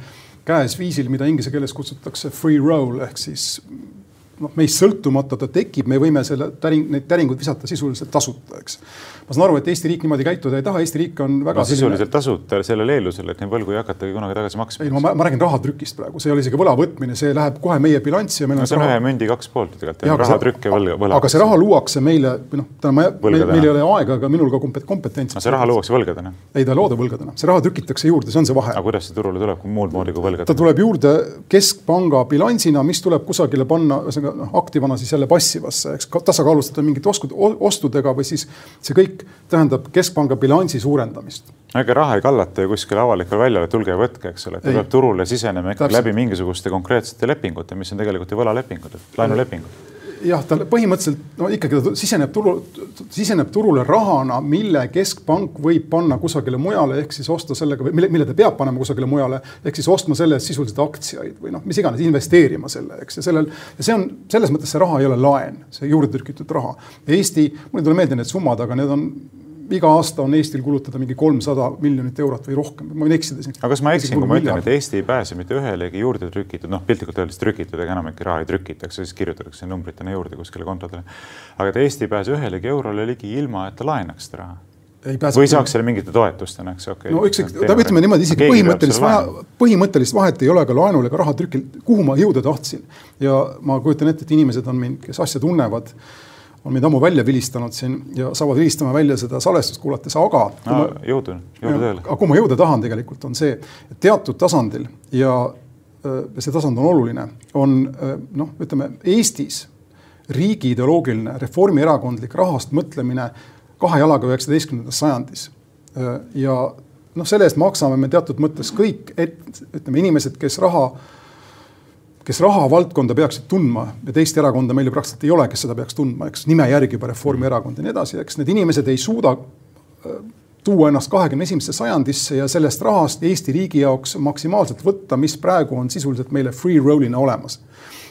käes viisil, mida inglise keeles kutsutakse free roll ehk siis noh, meist sõltumata ta tekib, me võime selle täring, neid täringuid visata sisuliselt tasuta, eks. ma saan aru, et Eesti riik niimoodi käituda ei taha, Eesti riik on väga no, sisuliselt selline... tasuta sellel eeldusel, et neid võlgu ei hakatagi kunagi tagasi maksma. ei, ma, ma räägin rahatrükist praegu, see ei ole isegi võla võtmine, see läheb kohe meie bilanssi ja meil no, on see on raha... ühe mündi kaks poolt tegelikult, rahatrükk ja võlg, võla. aga see raha luuakse meile, või noh, täna ma, meil, meil ei ole aega, aga minul ka kompetentsi. see raha luuakse võlgadena? ei, ta ei looda võlgadena, see raha trükitakse juurde, see on see vahe. aga kuidas see turule tuleb, kui muud moodi kui võlgadena? ta tuleb juurde keskpanga bilansina, mis tuleb kusagile panna, ühesõnaga noh, aktivana siis jälle passivasse, eks tasakaalustada mingite oskud, ostudega või siis see kõik tähendab keskpanga bilansi suurendamist. ega raha ei kallata ju kuskile avalikule väljale, tulge ja võtke, eks ole, ta peab turule sisenema ikkagi läbi mingisuguste konkreetsete lepingute, mis on tegelikult ju võlalepingud, laenulepingud jah, ta põhimõtteliselt no ikkagi ta siseneb turu, siseneb turule rahana, mille keskpank võib panna kusagile mujale, ehk siis osta sellega või mille, mille ta peab panema kusagile mujale, ehk siis ostma selle eest sisuliselt aktsiaid või noh, mis iganes, investeerima selle, eks ja sellel ja see on selles mõttes see raha ei ole laen, see juurde trükitud raha. Eesti, mul ei tule meelde need summad, aga need on iga aasta on Eestil kulutada mingi kolmsada miljonit eurot või rohkem, ma võin eksida siin. aga kas ma eksin, kui ma ütlen, et Eesti ei pääse mitte ühelegi juurde trükitud, noh piltlikult öeldes trükitud, ega enamikki raha ei trükitakse, siis kirjutatakse numbritena juurde kuskile kontodele. aga et Eesti ei pääse ühelegi eurole ligi ilma, et ta laenaks seda raha. Või saaks selle mingite toetustena, eks okei. Okay.. no üks, ütleme niimoodi, isegi põhimõttelist vahe, põhimõttelist vahet ei ole ka laenul ega rahatrükil, kuhu ma jõuda tahtsin. ja ma kujutan ette, et inimesed on mind, kes asja tunnevad on meid ammu välja vilistanud siin ja saavad vilistama välja seda salvestust kuulates, aga no,. jõudu, jõudu tööle. aga kuhu ma jõuda tahan tegelikult, on see, et teatud tasandil ja see tasand on oluline, on noh, ütleme Eestis riigi ideoloogiline reformierakondlik rahast mõtlemine kahe jalaga üheksateistkümnendas sajandis. ja noh, selle eest maksame me teatud mõttes kõik, et ütleme, inimesed, kes raha kes rahavaldkonda peaksid tundma ja teist erakonda meil ju praktiliselt ei ole, kes seda peaks tundma, eks nime järgi juba Reformierakond ja nii edasi, eks need inimesed ei suuda tuua ennast kahekümne esimesse sajandisse ja sellest rahast Eesti riigi jaoks maksimaalselt võtta, mis praegu on sisuliselt meile free roll'ina olemas.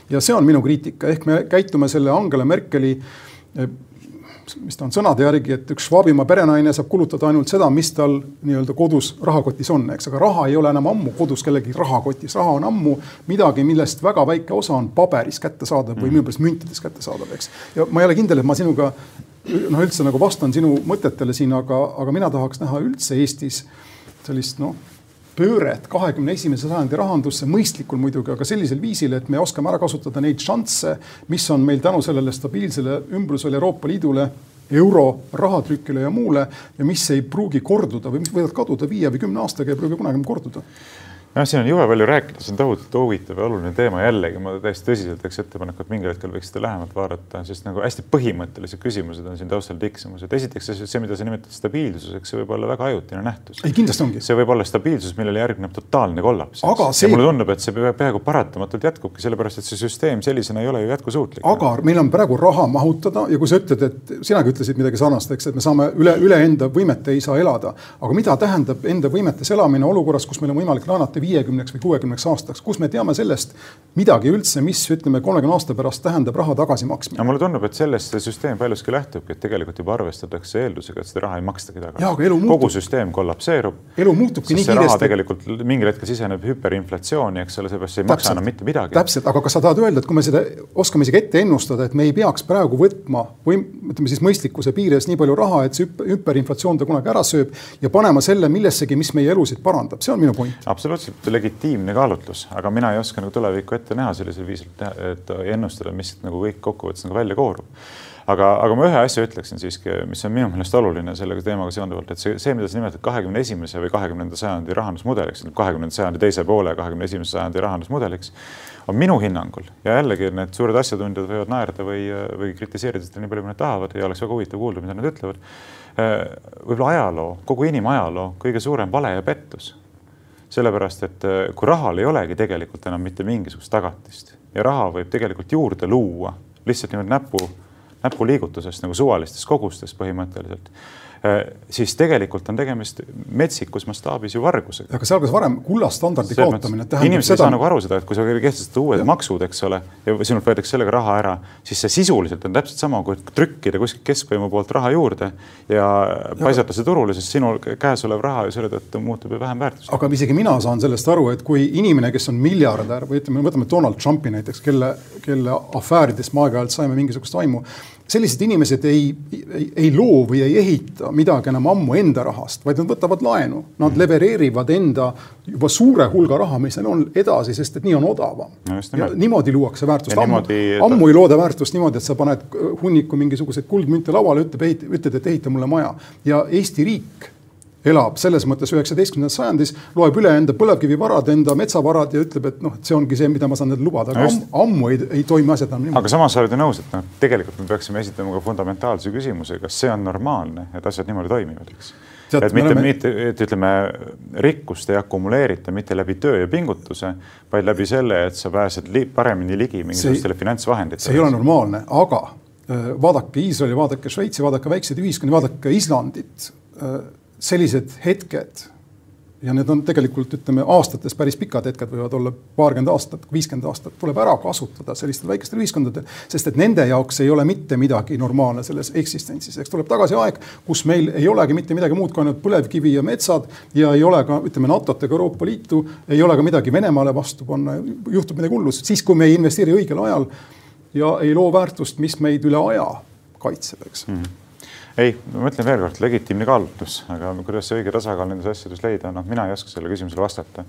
ja see on minu kriitika, ehk me käitume selle Angela Merkeli mis ta on sõnade järgi, et üks Schwabimaa perenaine saab kulutada ainult seda, mis tal nii-öelda kodus rahakotis on, eks, aga raha ei ole enam ammu kodus kellegi rahakotis, raha on ammu midagi, millest väga väike osa on paberis kättesaadav või minu meelest müntides kättesaadav, eks. ja ma ei ole kindel, et ma sinuga noh, üldse nagu vastan sinu mõtetele siin, aga, aga mina tahaks näha üldse Eestis sellist noh pööret kahekümne esimese sajandi rahandusse, mõistlikul muidugi, aga sellisel viisil, et me oskame ära kasutada neid šansse, mis on meil tänu sellele stabiilsele ümbrusele Euroopa Liidule euro rahatrükile ja muule ja mis ei pruugi korduda või mis võivad kaduda viie või kümne aastaga, ei pruugi kunagi korduda jah, siin on jube palju rääkida, see on tohutult huvitav ja oluline teema jällegi, ma täiesti tõsiselt teeks ettepaneku, et mingil hetkel võiks seda lähemalt vaadata, sest nagu hästi põhimõttelised küsimused on siin taustal tiksumas, et esiteks see, mida sa nimetad stabiilsuseks, see võib olla väga ajutine nähtus. ei, kindlasti ongi. see võib olla stabiilsus, millele järgneb totaalne kollaps. See... mulle tundub, et see peaaegu paratamatult jätkubki, sellepärast et see süsteem sellisena ei ole ju jätkusuutlik. aga meil on praegu raha mahutada ja kui sa ütled, et sinagi ütlesid midagi sarnast, eks, et me saame üle, üle enda võimete ei saa elada, aga mida tähendab enda võimetes elamine olukorras, kus meil on võimalik laenata viiekümneks või kuuekümneks aastaks, kus me teame sellest midagi üldse, mis ütleme, kolmekümne aasta pärast tähendab raha tagasimaksmine. mulle tundub, et sellest see süsteem paljuski lähtubki, et tegelikult juba arvestatakse eeldusega, et seda raha ei makstagi tagasi. kogu süsteem kollapseerub. elu muutubki nii kiiresti. tegelikult mingil hetkel siseneb hüperinflatsiooni, eks ole, seepärast see ei maksa enam mitte midagi. täpselt, aga kas sa tahad öelda, et kui me seda oskame isegi ette ennustada, et me ei peaks praegu võtma või ütleme siis mõistlikkuse piires nii palju raha, et see hüperinflatsioon ta kunagi ära sööb ja panema selle millessegi, mis meie elusid parandab, see on minu point. absoluutselt absoluutselt legitiimne kaalutlus, aga mina ei oska nagu tulevikku ette näha sellisel viisil, et ennustada, mis nagu kõik kokkuvõttes nagu välja koorub aga, aga ma ühe asja ütleksin siiski, mis on minu meelest oluline selle teemaga seonduvalt, et see, see, mida sa nimetad kahekümne esimese või kahekümnenda sajandi rahandusmudeliks, kahekümnenda sajandi teise poole, kahekümne esimese sajandi rahandusmudeliks, on minu hinnangul ja jällegi need suured asjatundjad võivad naerda või, või kritiseerida seda nii palju, kui nad tahavad ja oleks väga huvitav kuulda, mida nad ütlevad. võib-olla ajaloo, kogu inimajaloo kõige suurem vale ja pettus sellepärast, et kui rahal ei olegi tegelikult enam mitte mingisugust tagatist ja raha võib tegelikult juurde luua lihtsalt niimoodi näpu näpuliigutusest nagu suvalistes kogustes põhimõtteliselt Äh, siis tegelikult on tegemist metsikus mastaabis ju vargusega. aga see algas varem, kullastandardi kaotamine tähendab inimesed seda. ei saa nagu aru seda, et kui sa kehtestad uued ja. maksud, eks ole, ja sinult võetakse sellega raha ära, siis see sisuliselt on täpselt sama, kui trükkida kuskilt keskvõimu poolt raha juurde ja, paisata see turule, siis sinul käes olev raha ju selle tõttu muutub ju vähem väärtuslik. aga isegi mina saan sellest aru, et kui inimene, kes on miljardär või ütleme, võtame Donald Trumpi näiteks, kelle, kelle afääridest me aeg-ajalt saime mingisugust aimu sellised inimesed ei, ei, ei loo või ei ehita midagi enam ammu enda rahast, vaid nad võtavad laenu, nad mm. levereerivad enda juba suure hulga raha, mis neil on edasi, sest et nii on odavam niimoodi luuakse väärtust. ammu, ammu ei looda väärtust niimoodi, et sa paned hunniku mingisuguseid kuldmünte lauale, ütleb, ütled, et ehita mulle maja ja Eesti riik elab selles mõttes üheksateistkümnendas sajandis, loeb üle enda põlevkivivarad, enda metsavarad ja ütleb, et noh, et see ongi see, mida ma saan endale lubada, aga ammu, ammu ei, ei toimi asjad enam niimoodi. aga samas sa oled ju nõus, et noh, tegelikult me peaksime esitama ka fundamentaalse küsimuse, kas see on normaalne, et asjad niimoodi toimivad, eks. et mitte oleme..., mitte, et ütleme, rikkust ei akumuleerita mitte läbi töö ja pingutuse, vaid läbi selle, et sa pääsed li paremini ligi mingisugustele finantsvahenditele. see ei ole normaalne, aga äh, vaadake Iisraeli, vaadake Šveitsi, vaadake väikseid ühiskondi, vaadake Islandit äh, sellised hetked. Ja need on tegelikult, ütleme, aastates päris pikad hetked võivad olla paarkümmend aastat, viiskümmend aastat, tuleb ära kasutada sellistel väikestel ühiskondadel, sest et nende jaoks ei ole mitte midagi normaalne selles eksistentsis, eks tuleb tagasi aeg, kus meil ei olegi mitte midagi muud kui ainult põlevkivi ja metsad ja ei ole ka, ütleme, NATO-t ega Euroopa Liitu, ei ole ka midagi Venemaale vastu panna, juhtub midagi hullu, siis kui me ei investeeri õigel ajal ja ei loo väärtust, mis meid üle aja kaitseb, eks. Mm. -hmm ei, ma mõtlen veelkord, legitiimne kaalutlus, aga kuidas see õige tasakaal nendes asjades leida, noh, mina ei oska sellele küsimusele vastata.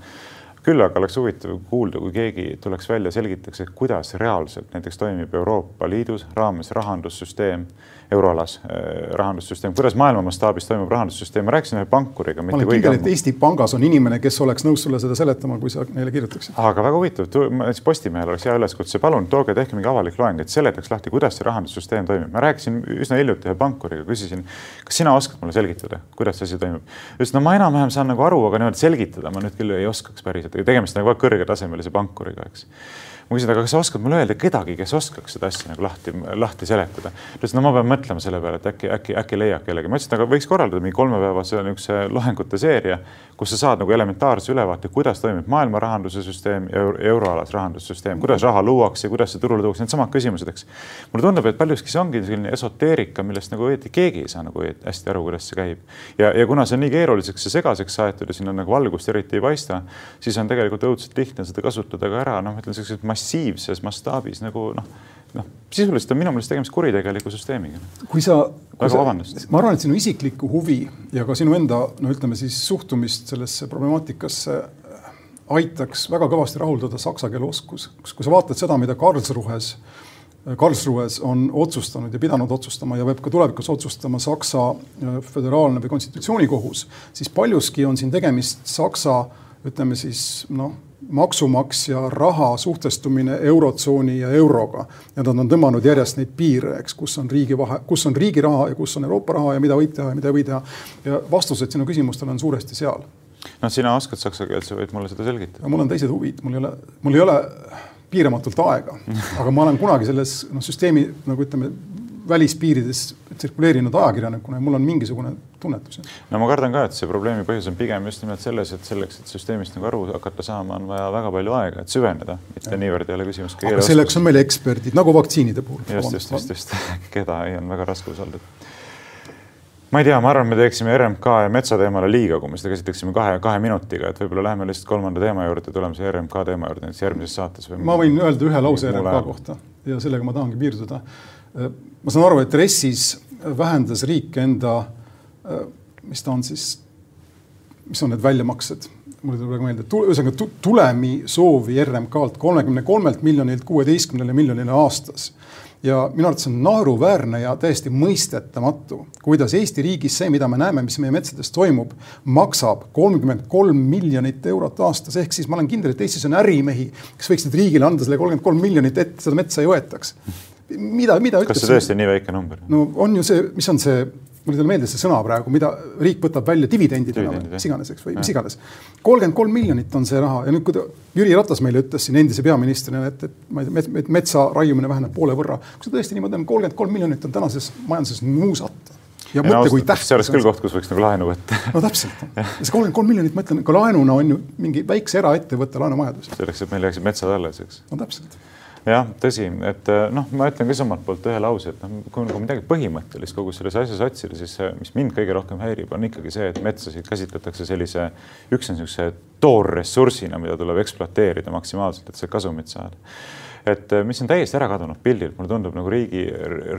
küll aga oleks huvitav kuulda, kui keegi tuleks välja, selgitaks, et kuidas reaalselt näiteks toimib Euroopa Liidus raames rahandussüsteem euroalas äh, rahandussüsteem, kuidas maailma mastaabis toimub rahandussüsteem, ma rääkisin ühe pankuriga. ma olen kindel, et Eesti Pangas on inimene, kes oleks nõus sulle seda seletama, kui sa neile kirjutaksid. aga väga huvitav, näiteks Postimehel oleks hea üleskutse, palun tooge, tehke mingi avalik loeng, et seletaks lahti, kuidas see rahandussüsteem toimib. ma rääkisin üsna hiljuti ühe pankuriga, küsisin, kas sina oskad mulle selgitada, kuidas see asi toimub. ütles, no ma enam-vähem saan nagu aru, aga niimoodi selgitada ma nüüd küll ei oskaks päriselt, tegemist on nagu väga kõrgetasemelise pankuriga, eks ma küsin, aga kas sa oskad mulle öelda kedagi, kes oskaks seda asja nagu lahti, lahti seletada? ta ütles, no ma pean mõtlema selle peale, et äkki, äkki, äkki leiab kellegi. ma ütlesin, aga võiks korraldada mingi kolmepäevase niisuguse loengute seeria, kus sa saad nagu elementaarse ülevaate, kuidas toimib maailma rahanduse süsteem ja euroalas rahandussüsteem, kuidas raha luuakse, kuidas see turule tuuakse, needsamad küsimused, eks. mulle tundub, et paljuski see ongi selline esoteerika, millest nagu õieti keegi ei saa nagu hästi aru, kuidas see käib. ja, ja kuna see on nii keeruliseks ja segaseks aetud ja siin on nagu valgust eriti ei paista, siis on tegelikult õudselt lihtne seda kasutada ka ära, noh, ma ütlen sellised massiivses mastaabis nagu noh, noh, sisuliselt on minu meelest tegemist kuritegeliku süsteemiga. kui sa, ma arvan, et sinu isiklikku huvi ja ka sinu enda, no ütleme siis suhtumist sellesse problemaatikasse äh, aitaks väga kõvasti rahuldada saksa keele oskus, kui sa vaatad seda, mida Karlsruhes äh, Karlsruhes on otsustanud ja pidanud otsustama ja võib ka tulevikus otsustama Saksa äh, föderaalne või konstitutsioonikohus, siis paljuski on siin tegemist Saksa ütleme siis noh maksumaksja raha suhtestumine eurotsooni ja euroga ja nad on tõmmanud järjest neid piire, eks, kus on riigi vahe, kus on riigi raha ja kus on Euroopa raha ja mida võib teha ja mida ei või teha. ja vastused sinu küsimustele on suuresti seal. noh, sina oskad saksa keelt, sa võid mulle seda selgitada. mul on teised huvid, mul ei ole, mul ei ole piiramatult aega, aga ma olen kunagi selles noh, süsteemi nagu ütleme, välispiirides tsirkuleerinud ajakirjanikuna ja mul on mingisugune tunnetus. no ma kardan ka, et see probleemi põhjus on pigem just nimelt selles, et selleks, et süsteemist nagu aru hakata saama, on vaja väga palju aega, et süveneda, mitte ja. niivõrd ei ole küsimus. aga selleks on meil eksperdid nagu vaktsiinide puhul. just, just, just, just, keda ei, on väga raske usaldada ma ei tea, ma arvan, me teeksime RMK ja metsateemale liiga, kui me seda käsitleksime kahe, kahe minutiga, et võib-olla läheme lihtsalt kolmanda teema juurde, tuleme selle RMK teema juurde näiteks järgmises saates. ma võin öelda ühe lause RMK kohta ja sellega ma tahangi piirduda ma saan aru, et RES-is vähendas riik enda, mis ta on siis, mis on need väljamaksed? Mul ei tule praegu meelde, ühesõnaga tulemi soovi RMK-lt kolmekümne kolmelt miljonilt kuueteistkümnele miljonile aastas. Ja minu arvates on naeruväärne ja täiesti mõistetamatu, kuidas Eesti riigis see, mida me näeme, mis meie metsades toimub, maksab kolmkümmend kolm miljonit eurot aastas, ehk siis ma olen kindel, et Eestis on ärimehi, kes võiksid riigile anda selle kolmkümmend kolm miljonit, et seda metsa ei võetaks. Mida, mida kas see tõesti on nii väike number? no on ju see, mis on see mul ei tule meelde see sõna praegu, mida riik võtab välja dividendidena või mis iganes, eks, või mis iganes. kolmkümmend kolm miljonit on see raha ja nüüd, kui ta, Jüri Ratas meile ütles siin endise peaministrina, et, et ma ei tea, metsa raiumine väheneb poole võrra. kui see tõesti niimoodi on, kolmkümmend kolm miljonit on tänases majanduses nuusata ja, ja mõtle, kui tähtis. see oleks küll koht, kus võiks nagu laenu võtta. no täpselt, see kolmkümmend kolm miljonit, ma ütlen, ka laenuna on ju mingi väikse eraettevõtte laenuvajadus. selleks, et meil jääksid metsad alles, eks. no täpselt jah, tõsi, et eh, noh, ma ütlen ka omalt poolt ühe lause, et noh, kui nagu midagi põhimõttelist kogu selles asjas otsida, siis mis mind kõige rohkem häirib, on ikkagi see, et metsasid käsitletakse sellise, üks on niisuguse toorressursina, mida tuleb ekspluateerida maksimaalselt, et see kasumit saada. Et eh, mis on täiesti ära kadunud pildilt, mulle tundub nagu riigi,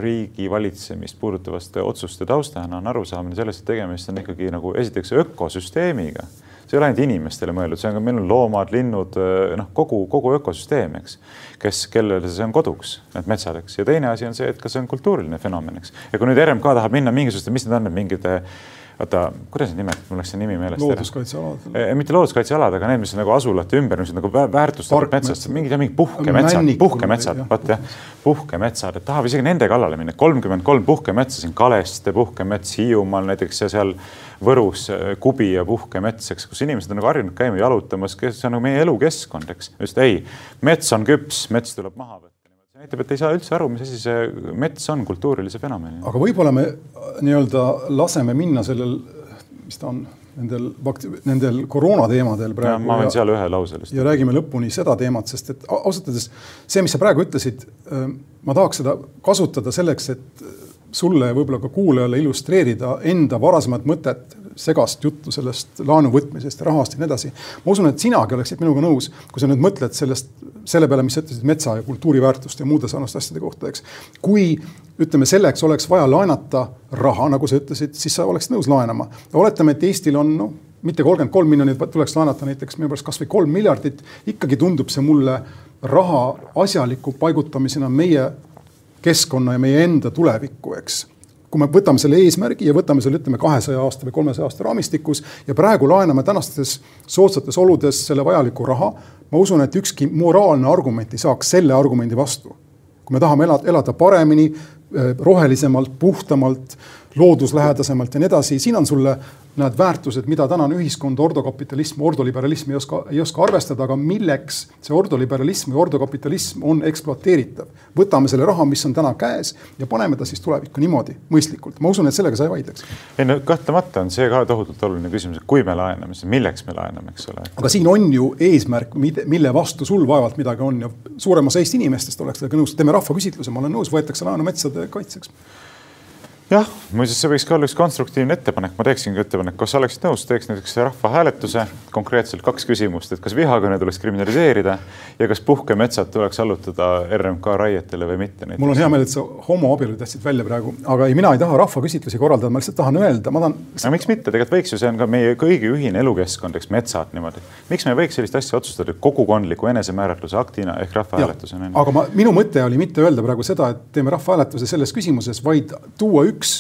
riigi valitsemist puudutavaste otsuste taustana on arusaamine sellest, et tegemist on ikkagi nagu esiteks ökosüsteemiga see ei ole ainult inimestele mõeldud, see on ka, meil on loomad, linnud, eh, noh, kogu, kogu ökosüsteem, eks, kes, kellele see on koduks, need metsad, eks. ja teine asi on see, et kas see on kultuuriline fenomen, eks. ja kui nüüd RMK tahab minna mingisuguste, mis need on, mingid oota, kuidas need nimed, mul läks see nimi meelest looduskaitsealad. Eh, mitte looduskaitsealad, aga need, mis on nagu asulate ümber, mis on nagu väärtustatud metsast, mingid, mingid puhkemetsad, puhkemetsad, vot jah, puhkemetsad, et tahab isegi nende kallale minna, kolmkümmend kolm puhkemetsa siin, Kaleste puhkemets Hiiumaal näiteks ja seal Võrus äh, Kubi ja puhkemets, eks, kus inimesed on nagu harjunud käima jalutamas, see on nagu meie elukeskkond, eks. just ei, mets on küps, mets tuleb maha võtta see näitab, et ei saa üldse aru, mis asi see mets on kultuurilise fenomeni. aga võib-olla me äh, nii-öelda laseme minna sellel, mis ta on, nendel, nendel koroonateemadel praegu. ma võin seal ühe lause lihtsalt. ja räägime lõpuni seda teemat, sest et ausalt öeldes see, mis sa praegu ütlesid, äh, ma tahaks seda kasutada selleks, et sulle võib-olla ka kuulajale illustreerida enda varasemat mõtet, segast juttu sellest laenu võtmisest rahast ja nii edasi. ma usun, et sinagi oleksid minuga nõus, kui sa nüüd mõtled sellest, selle peale, mis sa ütlesid metsa ja kultuuriväärtuste ja muude sarnaste asjade kohta, eks. kui ütleme, selleks oleks vaja laenata raha, nagu sa ütlesid, siis sa oleksid nõus laenama. oletame, et Eestil on noh, mitte kolmkümmend kolm miljonit, vaid tuleks laenata näiteks minu pärast kasvõi kolm miljardit. ikkagi tundub see mulle raha asjaliku paigutamisena meie keskkonna ja meie enda tulevikku, eks kui me võtame selle eesmärgi ja võtame selle, ütleme kahesaja aasta või kolmesaja aasta raamistikus ja praegu laename tänastes soodsates oludes selle vajaliku raha, ma usun, et ükski moraalne argument ei saaks selle argumendi vastu. kui me tahame elada, elada paremini, eh, rohelisemalt, puhtamalt, looduslähedasemalt ja nii edasi, siin on sulle need väärtused, mida tänane ühiskond, ordokapitalism, ordoliberalism ei oska, ei oska arvestada, aga milleks see ordoliberalism või ordokapitalism on ekspluateeritav. võtame selle raha, mis on täna käes ja paneme ta siis tulevikku niimoodi mõistlikult. ma usun, et sellega sa ei vaidleks. ei no kahtlemata on see ka tohutult oluline küsimus, et kui me laename, siis milleks me laename, eks ole. aga siin on ju eesmärk, mille vastu sul vaevalt midagi on ja suurem osa Eesti inimestest oleks sellega nõus. teeme rahvaküsitluse, ma olen nõus, võetakse laenu metsade kaitseks jah, muuseas, see võiks ka olla üks konstruktiivne ettepanek, ma teeksingi ettepaneku, kas oleksid nõus, teeks näiteks rahvahääletuse, konkreetselt kaks küsimust, et kas vihakõne tuleks kriminaliseerida ja kas puhkemetsad tuleks allutada RMK raietele või mitte. mul on hea meel, et sa homoabielu tõstsid välja praegu, aga ei, mina ei taha rahvaküsitlusi korraldada, ma lihtsalt tahan öelda, ma tahan. no miks mitte, tegelikult võiks ju, see on ka meie kõigi ühine elukeskkond, eks metsad niimoodi. miks me ei võiks sellist asja otsustada kogukondliku enesemääratluse aktina ehk rahvahääletusena? aga ma, minu mõte oli mitte öelda praegu seda, et teeme rahvahääletuse selles küsimuses, vaid tuua üks üks.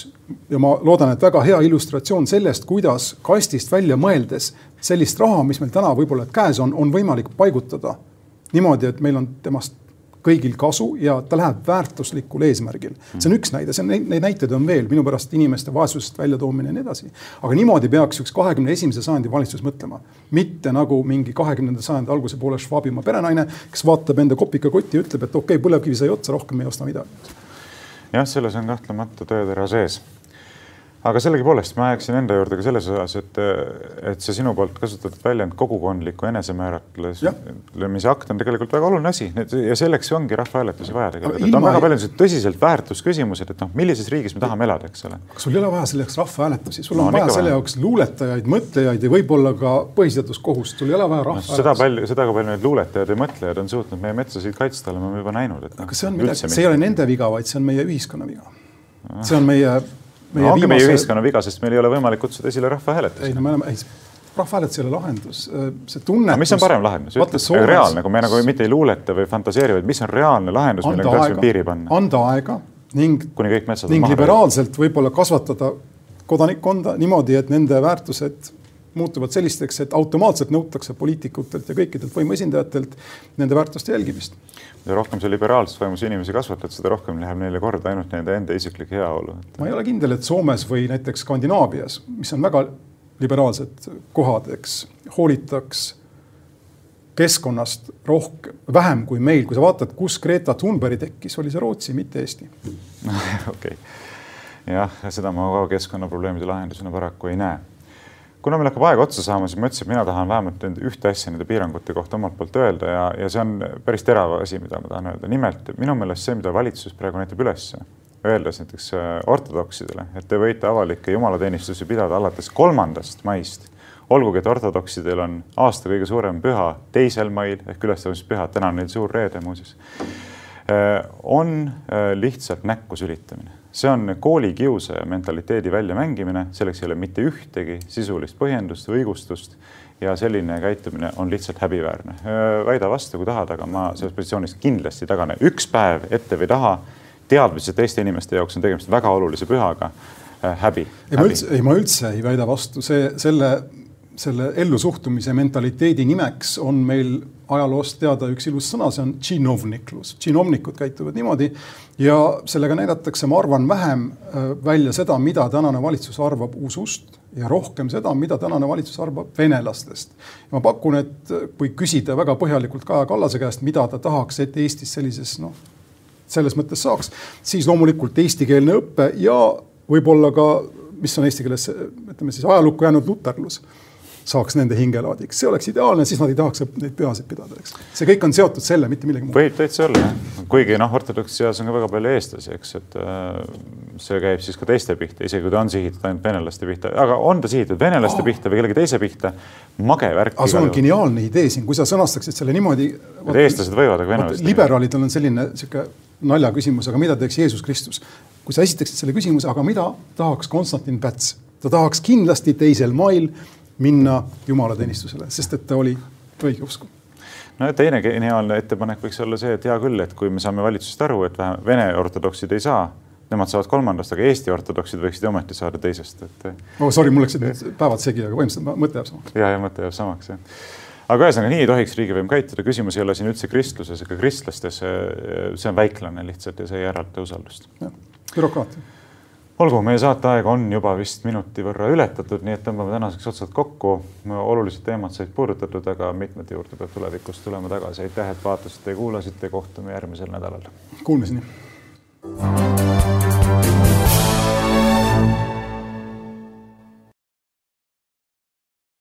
Ja ma loodan, et väga hea illustratsioon sellest, kuidas kastist välja mõeldes sellist raha, mis meil täna võib-olla käes on, on võimalik paigutada niimoodi, et meil on temast kõigil kasu ja ta läheb väärtuslikul eesmärgil. see on üks näide, see on neid, näiteid on veel, minu pärast inimeste vaesusest väljatoomine ja nii edasi. aga niimoodi peaks üks kahekümne esimese sajandi valitsus mõtlema, mitte nagu mingi kahekümnenda sajandi alguse poole Schwabimaa perenaine, kes vaatab enda kopikakotti ja ütleb, et okei okay,, põlevkivi sai otsa, rohkem ei osta midagi jah, selles on kahtlemata tõetera sees aga sellegipoolest ma jääksin enda juurde ka selles osas, et, et see sinu poolt kasutatud väljend kogukondliku enesemääratlemise akt on tegelikult väga oluline asi ja selleks ongi rahvahääletusi vaja tegelikult. on väga palju tõsiselt väärtusküsimused, et noh, millises riigis me tahame elada, eks ole. aga sul ei ole vaja selleks rahvahääletusi, sul on, on vaja selle jaoks luuletajaid, mõtlejaid ja võib-olla ka põhiseaduskohust, sul ei ole vaja rahvahääletusi no,. seda palju, seda kui palju neid luuletajaid ja mõtlejaid on suutnud meie metsasid kaitsta, oleme juba näinud, et. aga see on midagi, see ei ole nende viga, vaid see on meie ühiskonna viga. see on meie meie no, ongi viimase... meie ühiskonna viga, sest meil ei ole võimalik kutsuda esile rahvahääletusi. ei no me oleme, ei, rahvahääletus ei ole lahendus, see tunnetus. mis on parem lahendus, ütle, reaalne, kui me nagu mitte ei luuleta või fantaseeri, vaid mis on reaalne lahendus, millega tahaksime piiri panna? anda aega ning, kuni kõik metsad ning liberaalselt võib-olla kasvatada kodanikkonda niimoodi, et nende väärtused muutuvad sellisteks, et automaatselt nõutakse poliitikutelt ja kõikidelt võimuesindajatelt nende väärtuste jälgimist. mida rohkem sa liberaalses vaimus inimesi kasvatad, seda rohkem läheb neile korda ainult nende enda isiklik heaolu. ma ei ole kindel, et Soomes või näiteks Skandinaavias, mis on väga liberaalsed kohad, eks, hoolitaks keskkonnast rohkem, vähem kui meil, kui sa vaatad, kus Greta Thunberg tekkis, oli see Rootsi, mitte Eesti. okei, jah, seda ma ka keskkonnaprobleemide lahendusena paraku ei näe kuna meil hakkab aeg otsa saama, siis ma ütlesin, et mina tahan vähemalt ühte asja nende piirangute kohta omalt poolt öelda ja, ja see on päris terav asi, mida ma tahan öelda. nimelt minu meelest see, mida valitsus praegu näitab üles, öeldes näiteks äh, ortodoksidele, et te võite avalikke jumalateenistusi pidada alates kolmandast maist, olgugi et ortodoksidel on aasta kõige suurem püha teisel mail ehk ülestõusmispüha, täna on neil suur reede muuseas, äh, on äh, lihtsalt näkku sülitamine see on koolikiusaja mentaliteedi väljamängimine, selleks ei ole mitte ühtegi sisulist põhjendust või õigustust. Ja selline käitumine on lihtsalt häbiväärne. väida vastu, kui tahad, aga ma selles positsioonis kindlasti taganen üks päev ette või taha, teadmises, et teiste inimeste jaoks on tegemist väga olulise pühaga. Häbi. ei, ma üldse, ei, ma üldse ei väida vastu, see, selle, selle ellusuhtumise mentaliteedi nimeks on meil ajaloost teada üks ilus sõna, see on tšinovniklus. tšinovnikud käituvad niimoodi ja sellega näidatakse, ma arvan, vähem äh, välja seda, mida tänane valitsus arvab usust ja rohkem seda, mida tänane valitsus arvab venelastest. ma pakun, et äh, kui küsida väga põhjalikult Kaja Kallase käest, mida ta tahaks, et Eestis sellises noh, selles mõttes saaks, siis loomulikult eestikeelne õpe ja võib-olla ka, mis on eesti keeles, ütleme siis ajalukku jäänud luterlus saaks nende hingelaadiks, see oleks ideaalne, siis nad ei tahaks neid pühasid pidada, eks. see kõik on seotud selle, mitte millegi muu. võib täitsa olla jah, kuigi noh, ortodoksi seas on ka väga palju eestlasi, eks, et äh, see käib siis ka teiste pihta, isegi kui ta on sihitud ainult venelaste pihta, aga on ta sihitud venelaste oh. pihta või kellegi teise pihta, mage värk. aga sul on geniaalne idee siin, kui sa sõnastaksid selle niimoodi. et eestlased võivad, aga venelased. liberaalidel on selline sihuke naljaküsimus, aga mida teeks Jeesus Kristus? kui sa esitaksid selle küsimuse, aga mida tahaks Konstantin Päts? ta tahaks kindlasti teisel mail minna jumalateenistusele, sest et ta oli õigeusku no ja teine geniaalne ettepanek võiks olla see, et hea küll, et kui me saame valitsusest aru, et vähemalt vene ortodoksid ei saa, nemad saavad kolmandast, aga Eesti ortodoksid võiksid ometi saada teisest, et. oh sorry, mul läksid nüüd päevad segi, aga põhimõtteliselt mõte jääb samaks. ja, ja mõte jääb samaks jah. aga ühesõnaga nii ei tohiks riigivõim käituda, küsimus ei ole siin üldse kristluses ega kristlastes. see on väiklane lihtsalt ja see ei ärata usaldust. bürokraatia olgu, meie saateaeg on juba vist minuti võrra ületatud, nii et tõmbame tänaseks otsad kokku. olulised teemad said puudutatud, aga mitmete juurde peab tulevikus tulema tagasi. aitäh, et vaatasite ja kuulasite, kohtume järgmisel nädalal. Kuulmiseni.